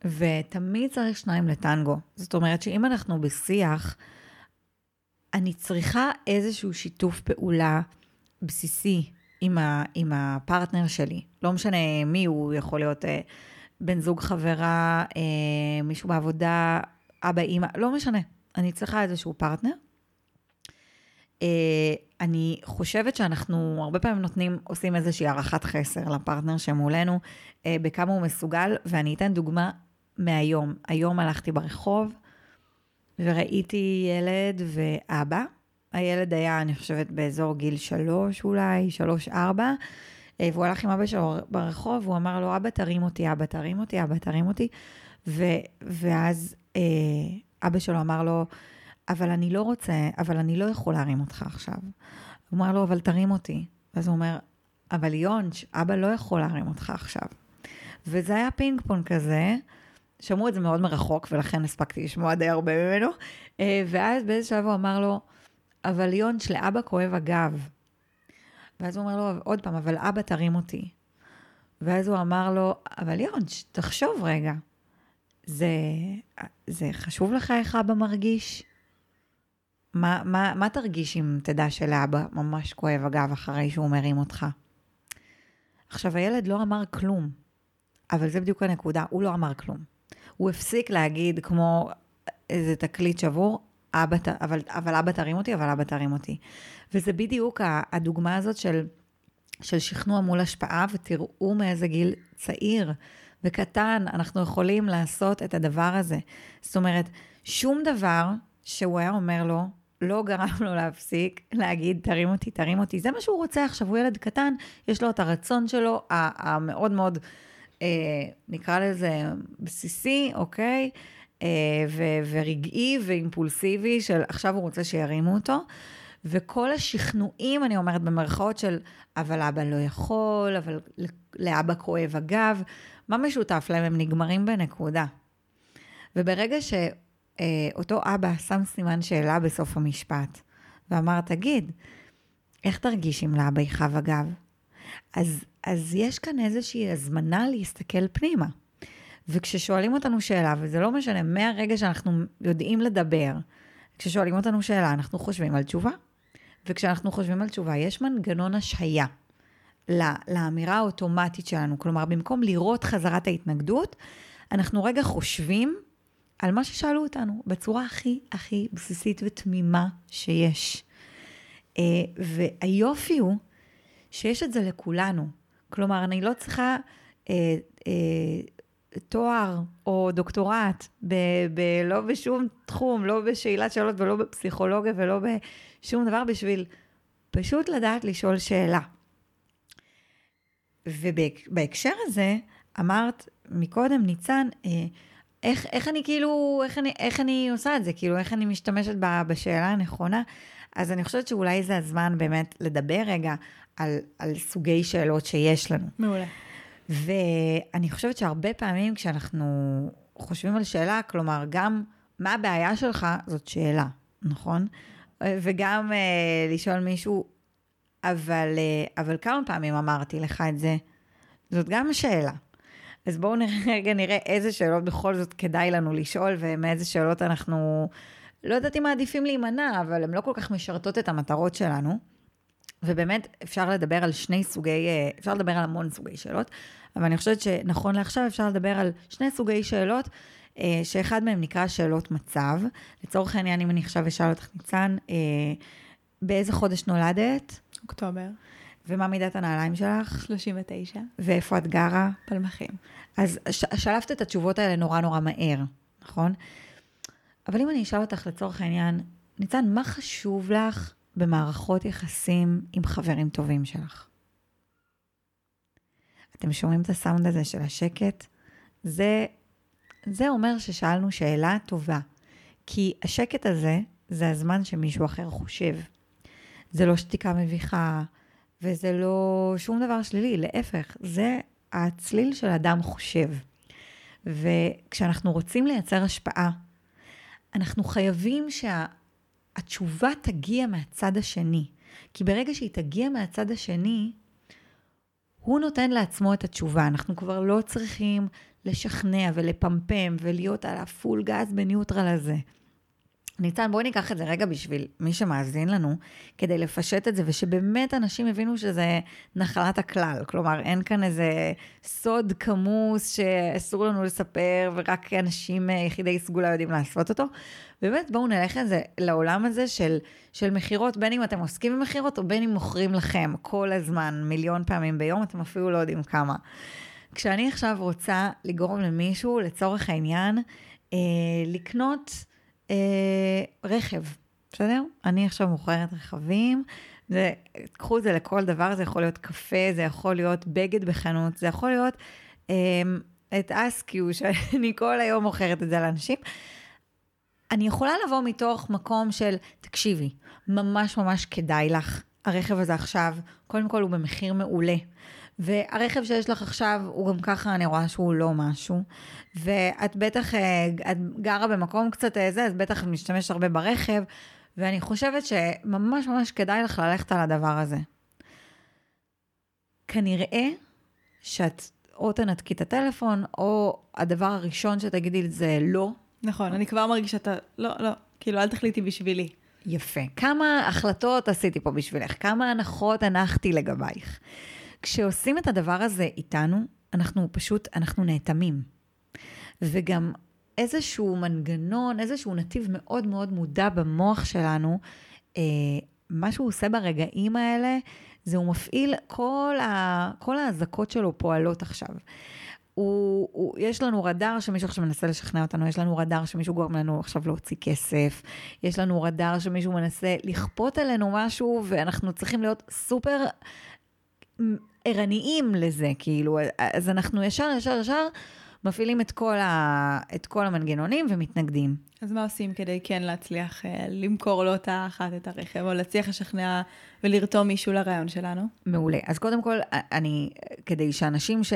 B: ותמיד צריך שניים לטנגו. זאת אומרת שאם אנחנו בשיח, אני צריכה איזשהו שיתוף פעולה בסיסי עם, ה, עם הפרטנר שלי. לא משנה מי הוא, יכול להיות uh, בן זוג חברה, uh, מישהו בעבודה, אבא, אימא, לא משנה. אני צריכה איזשהו פרטנר. Uh, אני חושבת שאנחנו הרבה פעמים נותנים, עושים איזושהי הערכת חסר לפרטנר שמולנו, אה, בכמה הוא מסוגל, ואני אתן דוגמה מהיום. היום הלכתי ברחוב וראיתי ילד ואבא. הילד היה, אני חושבת, באזור גיל שלוש אולי, שלוש-ארבע, אה, והוא הלך עם אבא שלו ברחוב, והוא אמר לו, אבא תרים אותי, אבא תרים אותי, אבא תרים אותי. ו, ואז אה, אבא שלו אמר לו, אבל אני לא רוצה, אבל אני לא יכול להרים אותך עכשיו. הוא אמר לו, אבל תרים אותי. ואז הוא אומר, אבל יונץ', אבא לא יכול להרים אותך עכשיו. וזה היה פינג פונג כזה, שמעו את זה מאוד מרחוק, ולכן הספקתי לשמוע די הרבה ממנו. אה, ואז באיזה שלב הוא אמר לו, אבל יונץ', לאבא כואב הגב. ואז הוא אומר לו, עוד פעם, אבל אבא תרים אותי. ואז הוא אמר לו, אבל יונץ', תחשוב רגע, זה, זה חשוב לך איך אבא מרגיש? מה, מה, מה תרגיש אם תדע שלאבא ממש כואב הגב אחרי שהוא מרים אותך? עכשיו, הילד לא אמר כלום, אבל זה בדיוק הנקודה, הוא לא אמר כלום. הוא הפסיק להגיד כמו איזה תקליט שבור, אבא, אבל, אבל אבא תרים אותי, אבל אבא תרים אותי. וזה בדיוק הדוגמה הזאת של, של שכנוע מול השפעה, ותראו מאיזה גיל צעיר וקטן אנחנו יכולים לעשות את הדבר הזה. זאת אומרת, שום דבר שהוא היה אומר לו, לא גרם לו להפסיק להגיד, תרים אותי, תרים אותי. זה מה שהוא רוצה עכשיו, הוא ילד קטן, יש לו את הרצון שלו, המאוד מאוד, אה, נקרא לזה בסיסי, אוקיי? אה, ו- ורגעי ואימפולסיבי של עכשיו הוא רוצה שירימו אותו. וכל השכנועים, אני אומרת במרכאות של, אבל אבא לא יכול, אבל לאבא כואב הגב, מה משותף להם? הם נגמרים בנקודה. וברגע שאותו אבא שם סימן שאלה בסוף המשפט, ואמר, תגיד, איך תרגיש אם לאבא יכאב הגב? אז, אז יש כאן איזושהי הזמנה להסתכל פנימה. וכששואלים אותנו שאלה, וזה לא משנה, מהרגע שאנחנו יודעים לדבר, כששואלים אותנו שאלה, אנחנו חושבים על תשובה. וכשאנחנו חושבים על תשובה, יש מנגנון השהיה לאמירה האוטומטית שלנו. כלומר, במקום לראות חזרת ההתנגדות, אנחנו רגע חושבים על מה ששאלו אותנו, בצורה הכי הכי בסיסית ותמימה שיש. אה, והיופי הוא שיש את זה לכולנו. כלומר, אני לא צריכה אה, אה, תואר או דוקטורט, ב, ב, לא בשום תחום, לא בשאלת שאלות ולא בפסיכולוגיה ולא בשום דבר, בשביל פשוט לדעת לשאול שאלה. ובהקשר הזה, אמרת מקודם, ניצן, אה, איך, איך אני כאילו, איך אני, איך אני עושה את זה? כאילו, איך אני משתמשת בשאלה הנכונה? אז אני חושבת שאולי זה הזמן באמת לדבר רגע על, על סוגי שאלות שיש לנו.
A: מעולה.
B: ואני חושבת שהרבה פעמים כשאנחנו חושבים על שאלה, כלומר, גם מה הבעיה שלך, זאת שאלה, נכון? וגם uh, לשאול מישהו, אבל, uh, אבל כמה פעמים אמרתי לך את זה? זאת גם שאלה. אז בואו רגע נראה איזה שאלות בכל זאת כדאי לנו לשאול, ומאיזה שאלות אנחנו, לא יודעת אם מעדיפים להימנע, אבל הן לא כל כך משרתות את המטרות שלנו. ובאמת אפשר לדבר על שני סוגי, אה, אפשר לדבר על המון סוגי שאלות, אבל אני חושבת שנכון לעכשיו אפשר לדבר על שני סוגי שאלות, אה, שאחד מהם נקרא שאלות מצב. לצורך העניין, אם אני עכשיו אשאל אותך, ניצן, אה, באיזה חודש נולדת?
A: אוקטובר.
B: ומה מידת הנעליים שלך?
A: 39.
B: ואיפה את גרה?
A: פלמחים.
B: אז שלפת את התשובות האלה נורא נורא מהר, נכון? אבל אם אני אשאל אותך לצורך העניין, ניצן, מה חשוב לך במערכות יחסים עם חברים טובים שלך? אתם שומעים את הסאונד הזה של השקט? זה, זה אומר ששאלנו שאלה טובה. כי השקט הזה, זה הזמן שמישהו אחר חושב. זה לא שתיקה מביכה, וזה לא שום דבר שלילי, להפך, זה הצליל של אדם חושב. וכשאנחנו רוצים לייצר השפעה, אנחנו חייבים שהתשובה תגיע מהצד השני. כי ברגע שהיא תגיע מהצד השני, הוא נותן לעצמו את התשובה. אנחנו כבר לא צריכים לשכנע ולפמפם ולהיות על הפול גז בניוטרל הזה. ניצן, בואי ניקח את זה רגע בשביל מי שמאזין לנו, כדי לפשט את זה, ושבאמת אנשים יבינו שזה נחלת הכלל. כלומר, אין כאן איזה סוד כמוס שאסור לנו לספר, ורק אנשים אה, יחידי סגולה יודעים לעשות אותו. באמת, בואו נלך את זה, לעולם הזה של, של מכירות, בין אם אתם עוסקים במכירות, או בין אם מוכרים לכם כל הזמן, מיליון פעמים ביום, אתם אפילו לא יודעים כמה. כשאני עכשיו רוצה לגרום למישהו, לצורך העניין, אה, לקנות... אה, רכב, בסדר? אני עכשיו מוכרת רכבים, זה, קחו את זה לכל דבר, זה יכול להיות קפה, זה יכול להיות בגד בחנות, זה יכול להיות אה, את אסקיו, שאני כל היום מוכרת את זה לאנשים. אני יכולה לבוא מתוך מקום של, תקשיבי, ממש ממש כדאי לך הרכב הזה עכשיו, קודם כל הוא במחיר מעולה. והרכב שיש לך עכשיו, הוא גם ככה, אני רואה שהוא לא משהו. ואת בטח, אה, את גרה במקום קצת אה, זה, אז בטח משתמשת הרבה ברכב, ואני חושבת שממש ממש כדאי לך ללכת על הדבר הזה. כנראה שאת או תנתקי את הטלפון, או הדבר הראשון שתגידי זה לא.
A: נכון, אני כבר מרגישה שאתה, לא, לא, כאילו, אל תחליטי בשבילי.
B: יפה. כמה החלטות עשיתי פה בשבילך? כמה הנחות הנחתי לגבייך? כשעושים את הדבר הזה איתנו, אנחנו פשוט, אנחנו נאטמים. וגם איזשהו מנגנון, איזשהו נתיב מאוד מאוד מודע במוח שלנו, אה, מה שהוא עושה ברגעים האלה, זה הוא מפעיל, כל, ה, כל האזעקות שלו פועלות עכשיו. הוא, הוא, יש לנו רדאר שמישהו עכשיו מנסה לשכנע אותנו, יש לנו רדאר שמישהו גורם לנו עכשיו להוציא כסף, יש לנו רדאר שמישהו מנסה לכפות עלינו משהו, ואנחנו צריכים להיות סופר ערניים לזה, כאילו, אז אנחנו ישר, ישר, ישר מפעילים את כל, ה, את כל המנגנונים ומתנגדים.
A: אז מה עושים כדי כן להצליח אה, למכור לאותה אחת את הרכב, או להצליח לשכנע ולרתום מישהו לרעיון שלנו?
B: מעולה. אז קודם כל, אני, כדי שאנשים ש...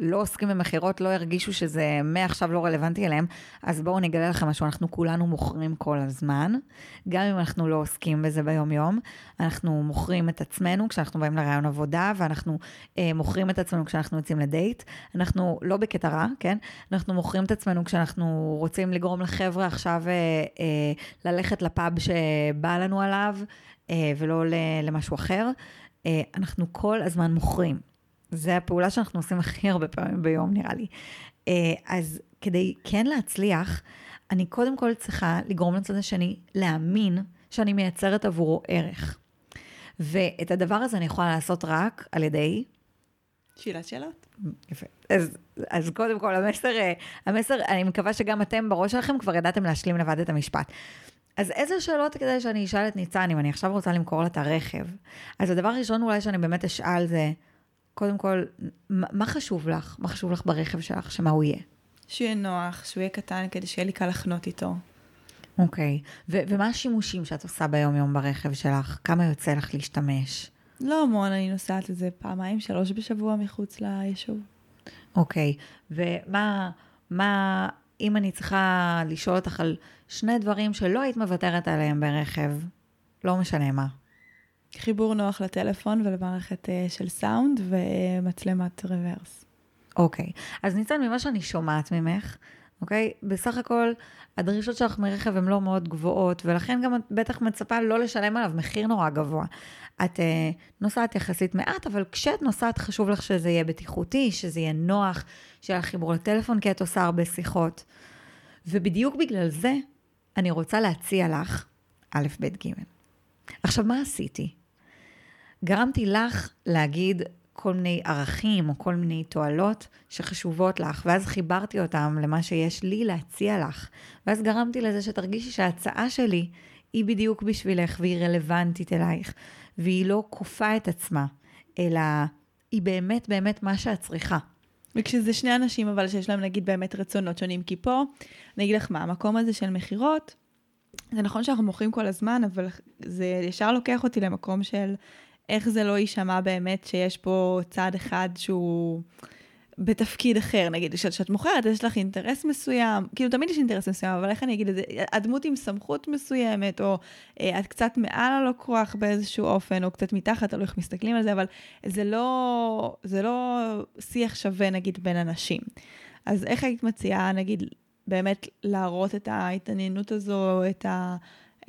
B: לא עוסקים במכירות לא ירגישו שזה מעכשיו לא רלוונטי אליהם, אז בואו נגלה לכם משהו, אנחנו כולנו מוכרים כל הזמן, גם אם אנחנו לא עוסקים בזה ביום-יום, אנחנו מוכרים את עצמנו כשאנחנו באים לרעיון עבודה, ואנחנו אה, מוכרים את עצמנו כשאנחנו יוצאים לדייט, אנחנו לא בקטע רע, כן? אנחנו מוכרים את עצמנו כשאנחנו רוצים לגרום לחבר'ה עכשיו אה, אה, ללכת לפאב שבא לנו עליו, אה, ולא למשהו אחר. אה, אנחנו כל הזמן מוכרים. זה הפעולה שאנחנו עושים הכי הרבה פעמים ביום, נראה לי. אה, אז כדי כן להצליח, אני קודם כל צריכה לגרום לצד השני להאמין שאני מייצרת עבורו ערך. ואת הדבר הזה אני יכולה לעשות רק על ידי...
A: שאלת שאלות.
B: יפה. אז, אז קודם כל, המסר, אה, המסר, אני מקווה שגם אתם בראש שלכם כבר ידעתם להשלים לבד את המשפט. אז איזה שאלות כדי שאני אשאל את ניצן, אם אני עכשיו רוצה למכור לה את הרכב? אז הדבר הראשון אולי שאני באמת אשאל זה, קודם כל, מה חשוב לך? מה חשוב לך ברכב שלך? שמה הוא יהיה?
A: שהוא יהיה נוח, שהוא יהיה קטן, כדי שיהיה לי קל לחנות איתו.
B: אוקיי. ו- ומה השימושים שאת עושה ביום-יום ברכב שלך? כמה יוצא לך להשתמש?
A: לא המון, אני נוסעת לזה פעמיים, שלוש בשבוע מחוץ ליישוב.
B: אוקיי. ומה, מה, אם אני צריכה לשאול אותך על שני דברים שלא היית מוותרת עליהם ברכב, לא משנה מה.
A: חיבור נוח לטלפון ולמערכת uh, של סאונד ומצלמת רוורס.
B: אוקיי, okay. אז ניצן, ממה שאני שומעת ממך, אוקיי? Okay? בסך הכל, הדרישות שלך מרכב הן לא מאוד גבוהות, ולכן גם את בטח מצפה לא לשלם עליו מחיר נורא גבוה. את uh, נוסעת יחסית מעט, אבל כשאת נוסעת חשוב לך שזה יהיה בטיחותי, שזה יהיה נוח, שיהיה לך חיבור לטלפון, כי את עושה הרבה שיחות. ובדיוק בגלל זה, אני רוצה להציע לך א', ב', ג'. עכשיו, מה עשיתי? גרמתי לך להגיד כל מיני ערכים או כל מיני תועלות שחשובות לך, ואז חיברתי אותם למה שיש לי להציע לך. ואז גרמתי לזה שתרגישי שההצעה שלי היא בדיוק בשבילך והיא רלוונטית אלייך, והיא לא כופה את עצמה, אלא היא באמת באמת מה שאת צריכה.
A: וכשזה שני אנשים אבל שיש להם נגיד באמת רצונות שונים, כי פה, אני אגיד לך מה, המקום הזה של מכירות, זה נכון שאנחנו מוכרים כל הזמן, אבל זה ישר לוקח אותי למקום של איך זה לא יישמע באמת שיש פה צד אחד שהוא בתפקיד אחר, נגיד, כשאת מוכרת, יש לך אינטרס מסוים, כאילו תמיד יש אינטרס מסוים, אבל איך אני אגיד את זה, הדמות עם סמכות מסוימת, או אה, את קצת מעל הלקוח באיזשהו אופן, או קצת מתחת, תלוי איך מסתכלים על זה, אבל זה לא, זה לא שיח שווה, נגיד, בין אנשים. אז איך היית מציעה, נגיד, באמת להראות את ההתעניינות הזו, את ה...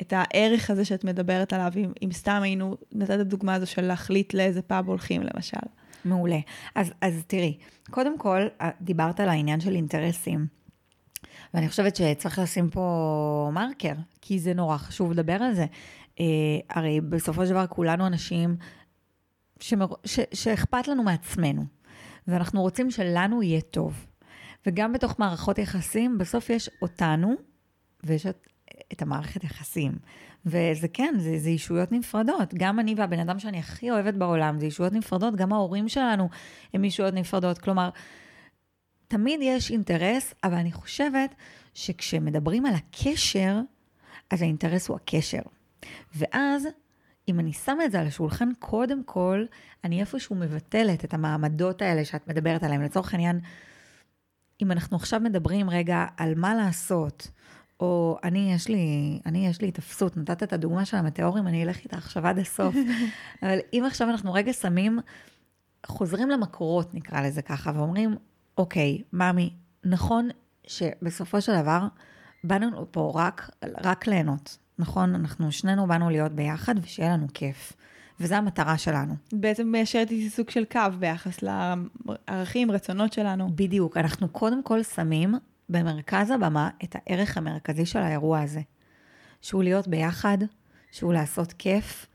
A: את הערך הזה שאת מדברת עליו, אם, אם סתם היינו, נתת את הדוגמה הזו של להחליט לאיזה פאב הולכים למשל.
B: מעולה. אז, אז תראי, קודם כל, אה, דיברת על העניין של אינטרסים, ואני חושבת שצריך לשים פה מרקר, כי זה נורא חשוב לדבר על זה. אה, הרי בסופו של דבר כולנו אנשים שמר... ש... שאכפת לנו מעצמנו, ואנחנו רוצים שלנו יהיה טוב. וגם בתוך מערכות יחסים, בסוף יש אותנו, ויש את, את המערכת יחסים. וזה כן, זה, זה אישויות נפרדות. גם אני והבן אדם שאני הכי אוהבת בעולם, זה אישויות נפרדות, גם ההורים שלנו הם אישויות נפרדות. כלומר, תמיד יש אינטרס, אבל אני חושבת שכשמדברים על הקשר, אז האינטרס הוא הקשר. ואז אם אני שמה את זה על השולחן, קודם כל, אני איפשהו מבטלת את המעמדות האלה שאת מדברת עליהן. לצורך העניין, אם אנחנו עכשיו מדברים רגע על מה לעשות, או אני, יש לי, אני, יש לי תפסות, נתת את הדוגמה של המטאורים, אני אלך איתה עכשיו עד הסוף. אבל אם עכשיו אנחנו רגע שמים, חוזרים למקורות, נקרא לזה ככה, ואומרים, אוקיי, ממי, נכון שבסופו של דבר, באנו פה רק, רק ליהנות, נכון? אנחנו שנינו באנו להיות ביחד ושיהיה לנו כיף. וזו המטרה שלנו.
A: בעצם מיישרת איתי סוג של קו ביחס לערכים, רצונות שלנו.
B: בדיוק. אנחנו קודם כל שמים במרכז הבמה את הערך המרכזי של האירוע הזה. שהוא להיות ביחד, שהוא לעשות כיף,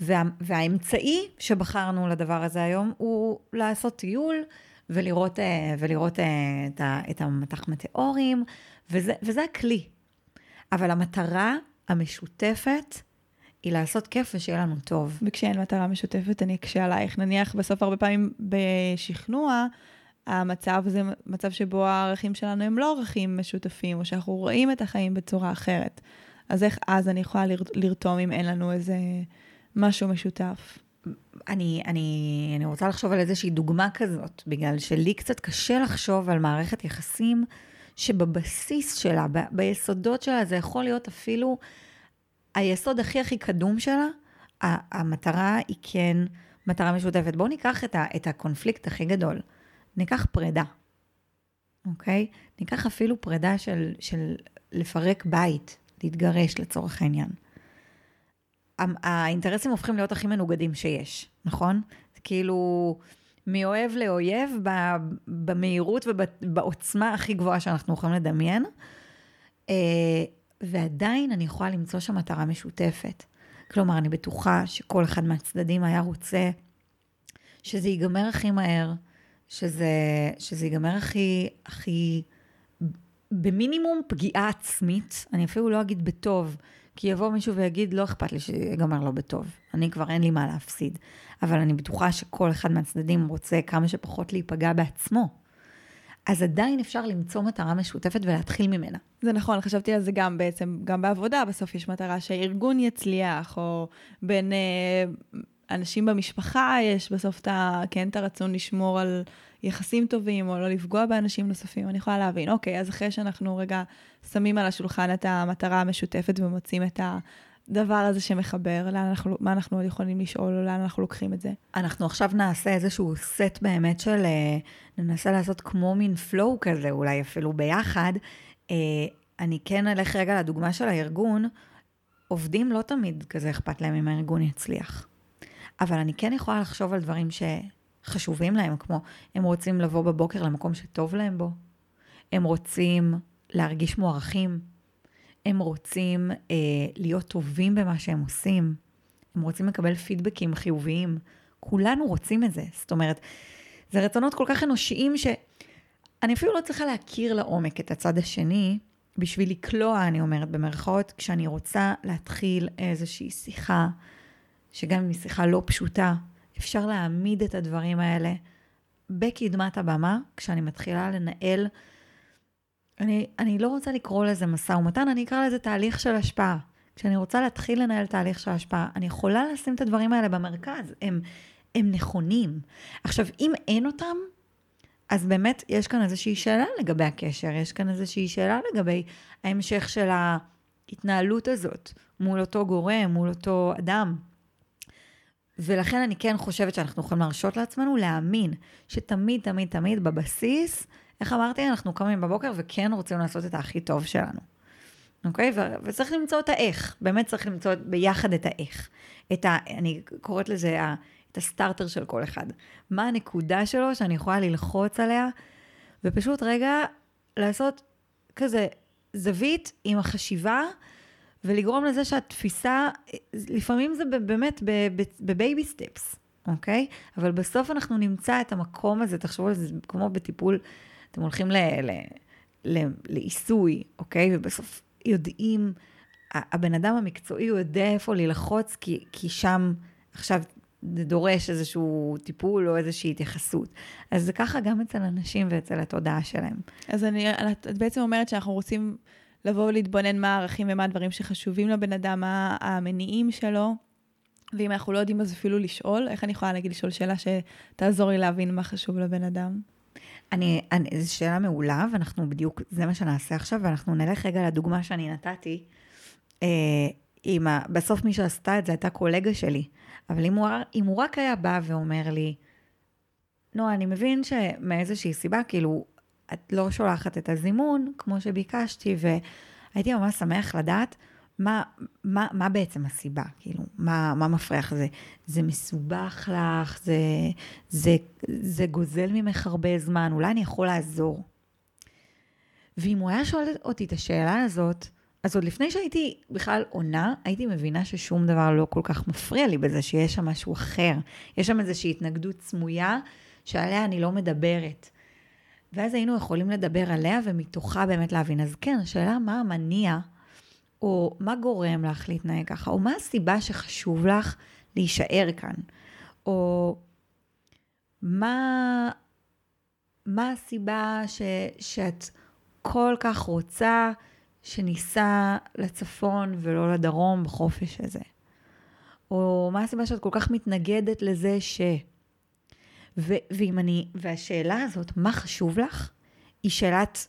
B: וה, והאמצעי שבחרנו לדבר הזה היום הוא לעשות טיול ולראות, אה, ולראות אה, את, את המטח מטאורים, וזה, וזה הכלי. אבל המטרה המשותפת היא לעשות כיף ושיהיה לנו טוב.
A: וכשאין מטרה משותפת, אני אקשה עלייך. נניח בסוף הרבה פעמים בשכנוע, המצב זה מצב שבו הערכים שלנו הם לא ערכים משותפים, או שאנחנו רואים את החיים בצורה אחרת. אז איך אז אני יכולה לרתום אם אין לנו איזה משהו משותף?
B: אני, אני, אני רוצה לחשוב על איזושהי דוגמה כזאת, בגלל שלי קצת קשה לחשוב על מערכת יחסים שבבסיס שלה, ב, ביסודות שלה, זה יכול להיות אפילו היסוד הכי הכי קדום שלה, המטרה היא כן מטרה משותפת. בואו ניקח את, ה, את הקונפליקט הכי גדול. ניקח פרידה, אוקיי? ניקח אפילו פרידה של, של לפרק בית, להתגרש לצורך העניין. האינטרסים הופכים להיות הכי מנוגדים שיש, נכון? זה כאילו מאוהב לאויב במהירות ובעוצמה הכי גבוהה שאנחנו יכולים לדמיין. אה, ועדיין אני יכולה למצוא שם מטרה משותפת. כלומר, אני בטוחה שכל אחד מהצדדים היה רוצה שזה ייגמר הכי מהר, שזה, שזה ייגמר הכי, הכי, במינימום פגיעה עצמית, אני אפילו לא אגיד בטוב, כי יבוא מישהו ויגיד, לא אכפת לי שיגמר לא בטוב, אני כבר אין לי מה להפסיד. אבל אני בטוחה שכל אחד מהצדדים רוצה כמה שפחות להיפגע בעצמו. אז עדיין אפשר למצוא מטרה משותפת ולהתחיל ממנה.
A: זה נכון, חשבתי על זה גם בעצם, גם בעבודה בסוף יש מטרה שהארגון יצליח, או בין אה, אנשים במשפחה יש בסוף את ה... כן, את הרצון לשמור על יחסים טובים, או לא לפגוע באנשים נוספים. אני יכולה להבין, אוקיי, אז אחרי שאנחנו רגע שמים על השולחן את המטרה המשותפת ומוצאים את הדבר הזה שמחבר, לאן אנחנו, מה אנחנו עוד יכולים לשאול, או לאן אנחנו לוקחים את זה.
B: אנחנו עכשיו נעשה איזשהו סט באמת של, אה, ננסה לעשות כמו מין פלואו כזה, אולי אפילו ביחד. אה, אני כן אלך רגע לדוגמה של הארגון. עובדים לא תמיד כזה אכפת להם אם הארגון יצליח. אבל אני כן יכולה לחשוב על דברים שחשובים להם, כמו הם רוצים לבוא בבוקר למקום שטוב להם בו, הם רוצים להרגיש מוערכים, הם רוצים אה, להיות טובים במה שהם עושים, הם רוצים לקבל פידבקים חיוביים. כולנו רוצים את זה. זאת אומרת, זה רצונות כל כך אנושיים שאני אפילו לא צריכה להכיר לעומק את הצד השני בשביל לקלוע, אני אומרת במרכאות, כשאני רוצה להתחיל איזושהי שיחה שגם אם היא שיחה לא פשוטה, אפשר להעמיד את הדברים האלה בקדמת הבמה, כשאני מתחילה לנהל, אני, אני לא רוצה לקרוא לזה משא ומתן, אני אקרא לזה תהליך של השפעה. כשאני רוצה להתחיל לנהל תהליך של השפעה, אני יכולה לשים את הדברים האלה במרכז, הם, הם נכונים. עכשיו, אם אין אותם, אז באמת יש כאן איזושהי שאלה לגבי הקשר, יש כאן איזושהי שאלה לגבי ההמשך של ההתנהלות הזאת מול אותו גורם, מול אותו אדם. ולכן אני כן חושבת שאנחנו יכולים להרשות לעצמנו להאמין שתמיד, תמיד, תמיד בבסיס, איך אמרתי, אנחנו קמים בבוקר וכן רוצים לעשות את הכי טוב שלנו. אוקיי? ו- וצריך למצוא את האיך, באמת צריך למצוא ביחד את האיך. את ה... אני קוראת לזה ה... את הסטארטר של כל אחד. מה הנקודה שלו שאני יכולה ללחוץ עליה, ופשוט רגע לעשות כזה זווית עם החשיבה ולגרום לזה שהתפיסה, לפעמים זה באמת בבייבי סטפס, אוקיי? אבל בסוף אנחנו נמצא את המקום הזה, תחשבו על זה כמו בטיפול, אתם הולכים לעיסוי, אוקיי? ובסוף יודעים, הבן אדם המקצועי הוא יודע איפה ללחוץ, כי, כי שם עכשיו זה דורש איזשהו טיפול או איזושהי התייחסות. אז זה ככה גם אצל אנשים ואצל התודעה שלהם.
A: אז אני, את בעצם אומרת שאנחנו רוצים... לבוא ולהתבונן מה הערכים ומה הדברים שחשובים לבן אדם, מה המניעים שלו, ואם אנחנו לא יודעים אז אפילו לשאול, איך אני יכולה להגיד לשאול שאלה שתעזור לי להבין מה חשוב לבן אדם?
B: אני, אני, זו שאלה מעולה, ואנחנו בדיוק, זה מה שנעשה עכשיו, ואנחנו נלך רגע לדוגמה שאני נתתי. אה, עם ה, בסוף מי שעשתה את זה הייתה קולגה שלי, אבל אם הוא, אם הוא רק היה בא ואומר לי, נועה, אני מבין שמאיזושהי סיבה, כאילו, את לא שולחת את הזימון כמו שביקשתי, והייתי ממש שמח לדעת מה, מה, מה בעצם הסיבה, כאילו, מה, מה מפריח זה? זה מסובך לך, זה, זה, זה גוזל ממך הרבה זמן, אולי אני יכול לעזור. ואם הוא היה שואל אותי את השאלה הזאת, אז עוד לפני שהייתי בכלל עונה, הייתי מבינה ששום דבר לא כל כך מפריע לי בזה, שיש שם משהו אחר. יש שם איזושהי התנגדות סמויה שעליה אני לא מדברת. ואז היינו יכולים לדבר עליה ומתוכה באמת להבין. אז כן, השאלה מה המניע, או מה גורם לך להתנהג ככה, או מה הסיבה שחשוב לך להישאר כאן, או מה, מה הסיבה ש, שאת כל כך רוצה שניסע לצפון ולא לדרום בחופש הזה? או מה הסיבה שאת כל כך מתנגדת לזה ש... ו- ואם אני, והשאלה הזאת, מה חשוב לך, היא שאלת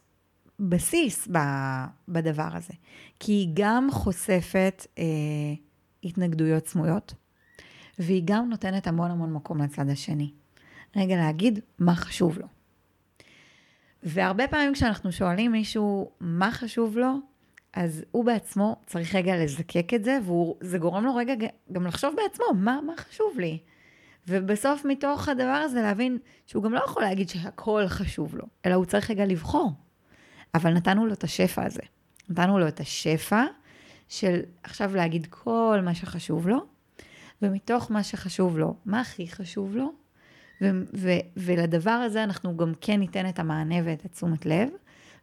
B: בסיס ב- בדבר הזה. כי היא גם חושפת אה, התנגדויות סמויות, והיא גם נותנת המון המון מקום לצד השני. רגע להגיד מה חשוב לו. והרבה פעמים כשאנחנו שואלים מישהו מה חשוב לו, אז הוא בעצמו צריך רגע לזקק את זה, וזה גורם לו רגע גם לחשוב בעצמו, מה, מה חשוב לי? ובסוף מתוך הדבר הזה להבין שהוא גם לא יכול להגיד שהכל חשוב לו, אלא הוא צריך רגע לבחור. אבל נתנו לו את השפע הזה. נתנו לו את השפע של עכשיו להגיד כל מה שחשוב לו, ומתוך מה שחשוב לו, מה הכי חשוב לו, ו- ו- ולדבר הזה אנחנו גם כן ניתן את המענה ואת התשומת לב,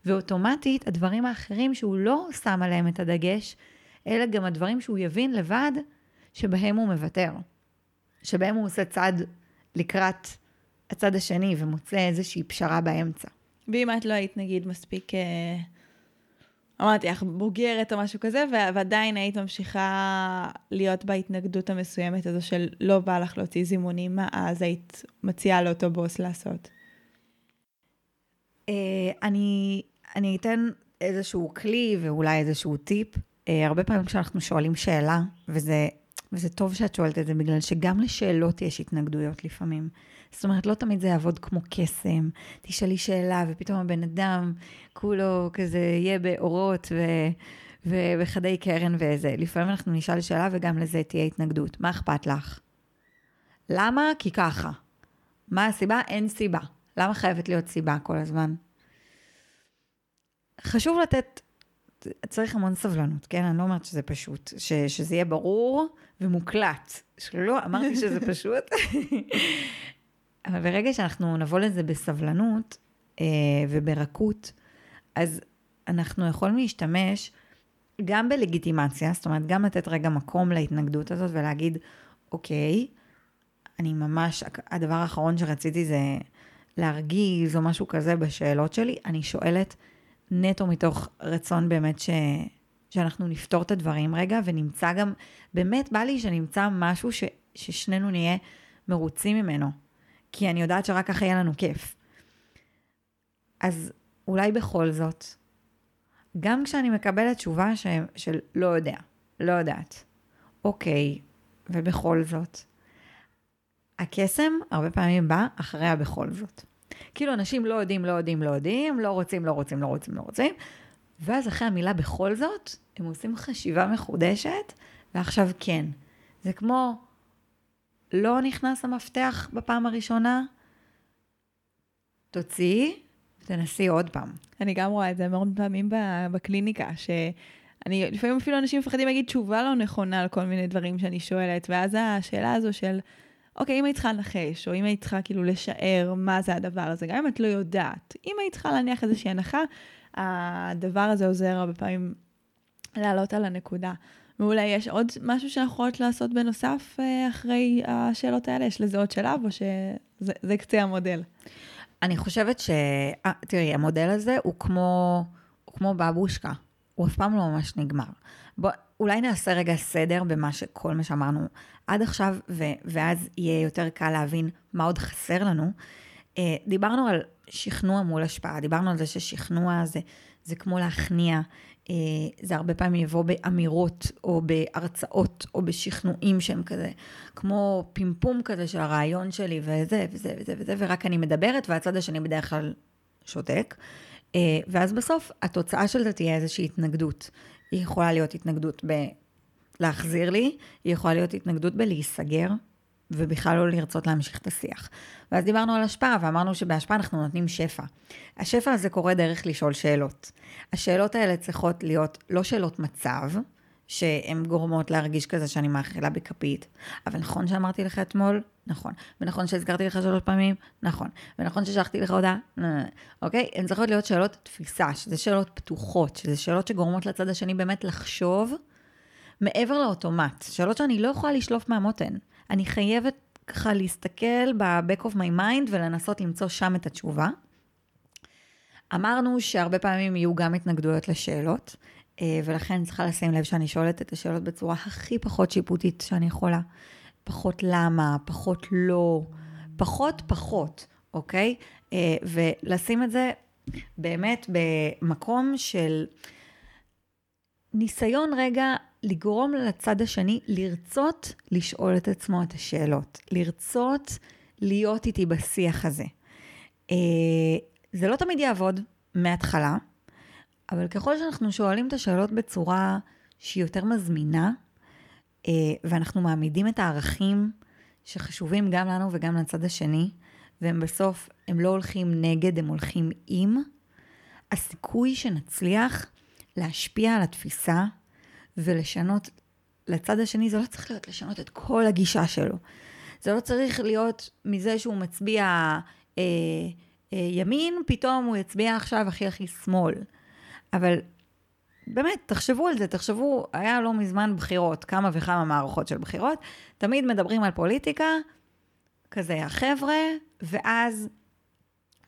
B: ואוטומטית הדברים האחרים שהוא לא שם עליהם את הדגש, אלה גם הדברים שהוא יבין לבד שבהם הוא מוותר. שבהם הוא עושה צעד לקראת הצד השני ומוצא איזושהי פשרה באמצע.
A: ואם את לא היית נגיד מספיק, אה, אמרתי לך, בוגרת או משהו כזה, ועדיין היית ממשיכה להיות בהתנגדות המסוימת הזו של לא בא לך להוציא זימונים, מה אז היית מציעה לאותו בוס לעשות?
B: אה, אני, אני אתן איזשהו כלי ואולי איזשהו טיפ. אה, הרבה פעמים כשאנחנו שואלים שאלה, וזה וזה טוב שאת שואלת את זה, בגלל שגם לשאלות יש התנגדויות לפעמים. זאת אומרת, לא תמיד זה יעבוד כמו קסם. תשאלי שאלה, ופתאום הבן אדם כולו כזה יהיה באורות ו... ובחדי קרן וזה. לפעמים אנחנו נשאל שאלה וגם לזה תהיה התנגדות. מה אכפת לך? למה? כי ככה. מה הסיבה? אין סיבה. למה חייבת להיות סיבה כל הזמן? חשוב לתת צריך המון סבלנות, כן? אני לא אומרת שזה פשוט, ש, שזה יהיה ברור ומוקלט. שלא אמרתי שזה פשוט. אבל ברגע שאנחנו נבוא לזה בסבלנות אה, וברכות, אז אנחנו יכולים להשתמש גם בלגיטימציה, זאת אומרת, גם לתת רגע מקום להתנגדות הזאת ולהגיד, אוקיי, אני ממש, הדבר האחרון שרציתי זה להרגיז או משהו כזה בשאלות שלי, אני שואלת, נטו מתוך רצון באמת ש... שאנחנו נפתור את הדברים רגע, ונמצא גם, באמת בא לי שנמצא משהו ש... ששנינו נהיה מרוצים ממנו, כי אני יודעת שרק ככה יהיה לנו כיף. אז אולי בכל זאת, גם כשאני מקבלת תשובה ש... של לא יודע, לא יודעת, אוקיי, ובכל זאת, הקסם הרבה פעמים בא אחרי הבכל זאת. כאילו אנשים לא יודעים, לא יודעים, לא יודעים, לא רוצים, לא רוצים, לא רוצים, לא רוצים, ואז אחרי המילה בכל זאת, הם עושים חשיבה מחודשת, ועכשיו כן. זה כמו, לא נכנס המפתח בפעם הראשונה, תוציאי, ותנסי עוד פעם.
A: אני גם רואה את זה המון פעמים בקליניקה, שאני, לפעמים אפילו אנשים מפחדים להגיד תשובה לא נכונה על כל מיני דברים שאני שואלת, ואז השאלה הזו של... אוקיי, אם היית צריכה לנחש, או אם היית צריכה כאילו לשער מה זה הדבר הזה, גם אם את לא יודעת, אם היית צריכה להניח איזושהי הנחה, הדבר הזה עוזר הרבה פעמים לעלות על הנקודה. ואולי יש עוד משהו שאנחנו יכולות לעשות בנוסף אה, אחרי השאלות האלה? יש לזה עוד שלב, או שזה קצה המודל?
B: אני חושבת ש... 아, אה, תראי, המודל הזה הוא כמו, הוא כמו בבושקה. הוא אף פעם לא ממש נגמר. בוא, אולי נעשה רגע סדר במה שכל מה שאמרנו עד עכשיו, ו, ואז יהיה יותר קל להבין מה עוד חסר לנו. אה, דיברנו על שכנוע מול השפעה, דיברנו על זה ששכנוע זה, זה כמו להכניע, אה, זה הרבה פעמים יבוא באמירות או בהרצאות או בשכנועים שהם כזה, כמו פימפום כזה של הרעיון שלי וזה וזה וזה וזה, ורק אני מדברת והצד השני בדרך כלל שותק. אה, ואז בסוף התוצאה של זה תהיה איזושהי התנגדות. היא יכולה להיות התנגדות בלהחזיר לי, היא יכולה להיות התנגדות בלהיסגר, ובכלל לא לרצות להמשיך את השיח. ואז דיברנו על השפעה, ואמרנו שבהשפעה אנחנו נותנים שפע. השפע הזה קורה דרך לשאול שאלות. השאלות האלה צריכות להיות לא שאלות מצב, שהן גורמות להרגיש כזה שאני מאכילה בכפית. אבל נכון שאמרתי לך אתמול? נכון. ונכון שהזכרתי לך שלוש פעמים? נכון. ונכון ששלחתי לך הודעה? אוקיי? הן צריכות להיות שאלות תפיסה, שזה שאלות פתוחות, שזה שאלות שגורמות לצד השני באמת לחשוב מעבר לאוטומט. שאלות שאני לא יכולה לשלוף מהמותן. אני חייבת ככה להסתכל ב-back of my mind ולנסות למצוא שם את התשובה. אמרנו שהרבה פעמים יהיו גם התנגדויות לשאלות, אה, ולכן צריכה לשים לב שאני שואלת את השאלות בצורה הכי פחות שיפוטית שאני יכולה. פחות למה, פחות לא, פחות פחות, אוקיי? אה, ולשים את זה באמת במקום של ניסיון רגע לגרום לצד השני לרצות לשאול את עצמו את השאלות, לרצות להיות איתי בשיח הזה. אה, זה לא תמיד יעבוד מההתחלה, אבל ככל שאנחנו שואלים את השאלות בצורה שהיא יותר מזמינה, ואנחנו מעמידים את הערכים שחשובים גם לנו וגם לצד השני, והם בסוף, הם לא הולכים נגד, הם הולכים עם, הסיכוי שנצליח להשפיע על התפיסה ולשנות לצד השני, זה לא צריך להיות לשנות את כל הגישה שלו. זה לא צריך להיות מזה שהוא מצביע אה, אה, ימין, פתאום הוא יצביע עכשיו הכי הכי שמאל. אבל באמת, תחשבו על זה, תחשבו, היה לא מזמן בחירות, כמה וכמה מערכות של בחירות, תמיד מדברים על פוליטיקה, כזה החבר'ה, ואז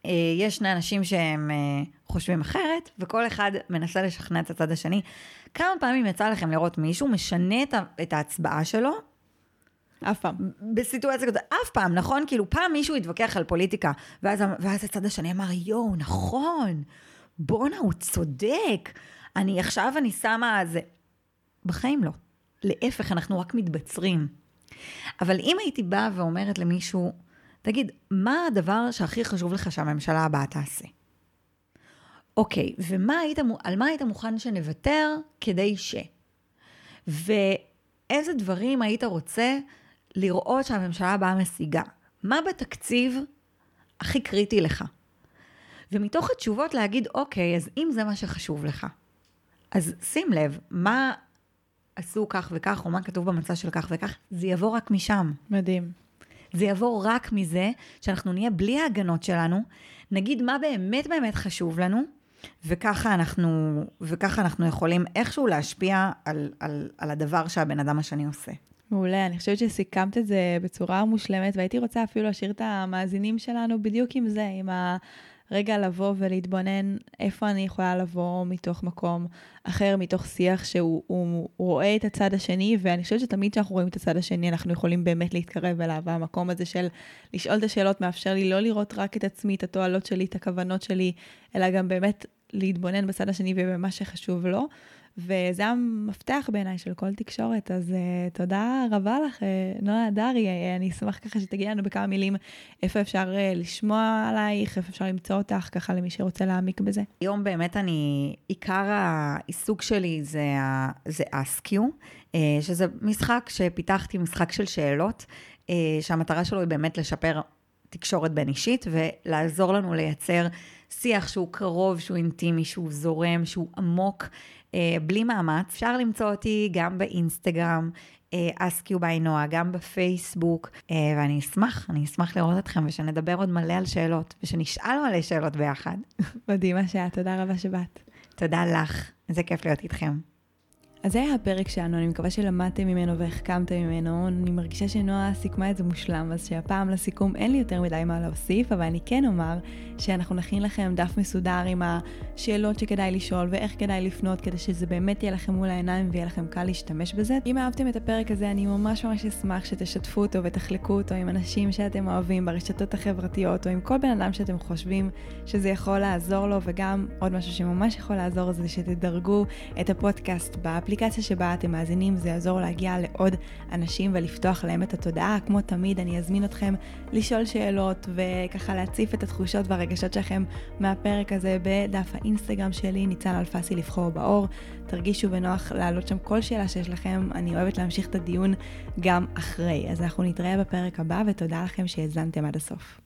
B: אה, יש שני אנשים שהם אה, חושבים אחרת, וכל אחד מנסה לשכנע את הצד השני. כמה פעמים יצא לכם לראות מישהו משנה את, את ההצבעה שלו?
A: אף פעם.
B: בסיטואציה כזאת, אף פעם, נכון? כאילו, פעם מישהו התווכח על פוליטיקה, ואז, ואז הצד השני אמר, יואו, נכון, בואנה, הוא צודק. אני עכשיו, אני שמה זה... בחיים לא. להפך, אנחנו רק מתבצרים. אבל אם הייתי באה ואומרת למישהו, תגיד, מה הדבר שהכי חשוב לך שהממשלה הבאה תעשה? אוקיי, ומה היית, על מה היית מוכן שנוותר כדי ש? ואיזה דברים היית רוצה לראות שהממשלה הבאה משיגה? מה בתקציב הכי קריטי לך? ומתוך התשובות להגיד, אוקיי, אז אם זה מה שחשוב לך, אז שים לב, מה עשו כך וכך, או מה כתוב במצע של כך וכך, זה יבוא רק משם.
A: מדהים.
B: זה יבוא רק מזה שאנחנו נהיה בלי ההגנות שלנו, נגיד מה באמת באמת חשוב לנו, וככה אנחנו, וככה אנחנו יכולים איכשהו להשפיע על, על, על הדבר שהבן אדם השני עושה.
A: מעולה, אני חושבת שסיכמת את זה בצורה מושלמת, והייתי רוצה אפילו להשאיר את המאזינים שלנו בדיוק עם זה, עם ה... רגע לבוא ולהתבונן איפה אני יכולה לבוא מתוך מקום אחר, מתוך שיח שהוא הוא, הוא רואה את הצד השני, ואני חושבת שתמיד כשאנחנו רואים את הצד השני, אנחנו יכולים באמת להתקרב אליו, והמקום הזה של לשאול את השאלות מאפשר לי לא לראות רק את עצמי, את התועלות שלי, את הכוונות שלי, אלא גם באמת להתבונן בצד השני ובמה שחשוב לו. וזה המפתח בעיניי של כל תקשורת, אז uh, תודה רבה לך, uh, נועה דרי, uh, אני אשמח ככה שתגידי לנו בכמה מילים איפה אפשר uh, לשמוע עלייך, איפה אפשר למצוא אותך, ככה למי שרוצה להעמיק בזה.
B: היום באמת אני, עיקר העיסוק שלי זה, זה אסקיו, uh, שזה משחק שפיתחתי, משחק של שאלות, uh, שהמטרה שלו היא באמת לשפר תקשורת בין אישית ולעזור לנו לייצר שיח שהוא קרוב, שהוא אינטימי, שהוא זורם, שהוא עמוק, בלי מאמץ. אפשר למצוא אותי גם באינסטגרם, אסקיו ביי נועה, גם בפייסבוק, אה, ואני אשמח, אני אשמח לראות אתכם ושנדבר עוד מלא על שאלות, ושנשאל מלא שאלות ביחד.
A: מדהימה שאת, תודה רבה שבאת.
B: תודה לך, איזה כיף להיות איתכם.
A: אז זה היה הפרק שלנו, אני מקווה שלמדתם ממנו והחכמתם ממנו. אני מרגישה שנועה סיכמה את זה מושלם, אז שהפעם לסיכום אין לי יותר מדי מה להוסיף, אבל אני כן אומר שאנחנו נכין לכם דף מסודר עם השאלות שכדאי לשאול ואיך כדאי לפנות, כדי שזה באמת יהיה לכם מול העיניים ויהיה לכם קל להשתמש בזה. אם אהבתם את הפרק הזה, אני ממש ממש אשמח שתשתפו אותו ותחלקו אותו עם אנשים שאתם אוהבים ברשתות החברתיות, או עם כל בן אדם שאתם חושבים שזה יכול לעזור לו, וגם עוד משהו שממש יכול לעזור זה שתדרגו את הפודקאסט באפליקציה שבה אתם מאזינים, זה יעזור להגיע לעוד אנשים ולפתוח להם את התודעה. כמו תמיד, אני אזמין אתכם לשאול שאלות וככה להציף את התחושות והרגשות שלכם מהפרק הזה בדף האינסטגרם שלי, ניצן אלפסי לבחור באור. תרגישו בנוח להעלות שם כל שאלה שיש לכם, אני אוהבת להמשיך את הדיון גם אחרי. אז אנחנו נתראה בפרק הבא, ותודה לכם שהאזנתם עד הסוף.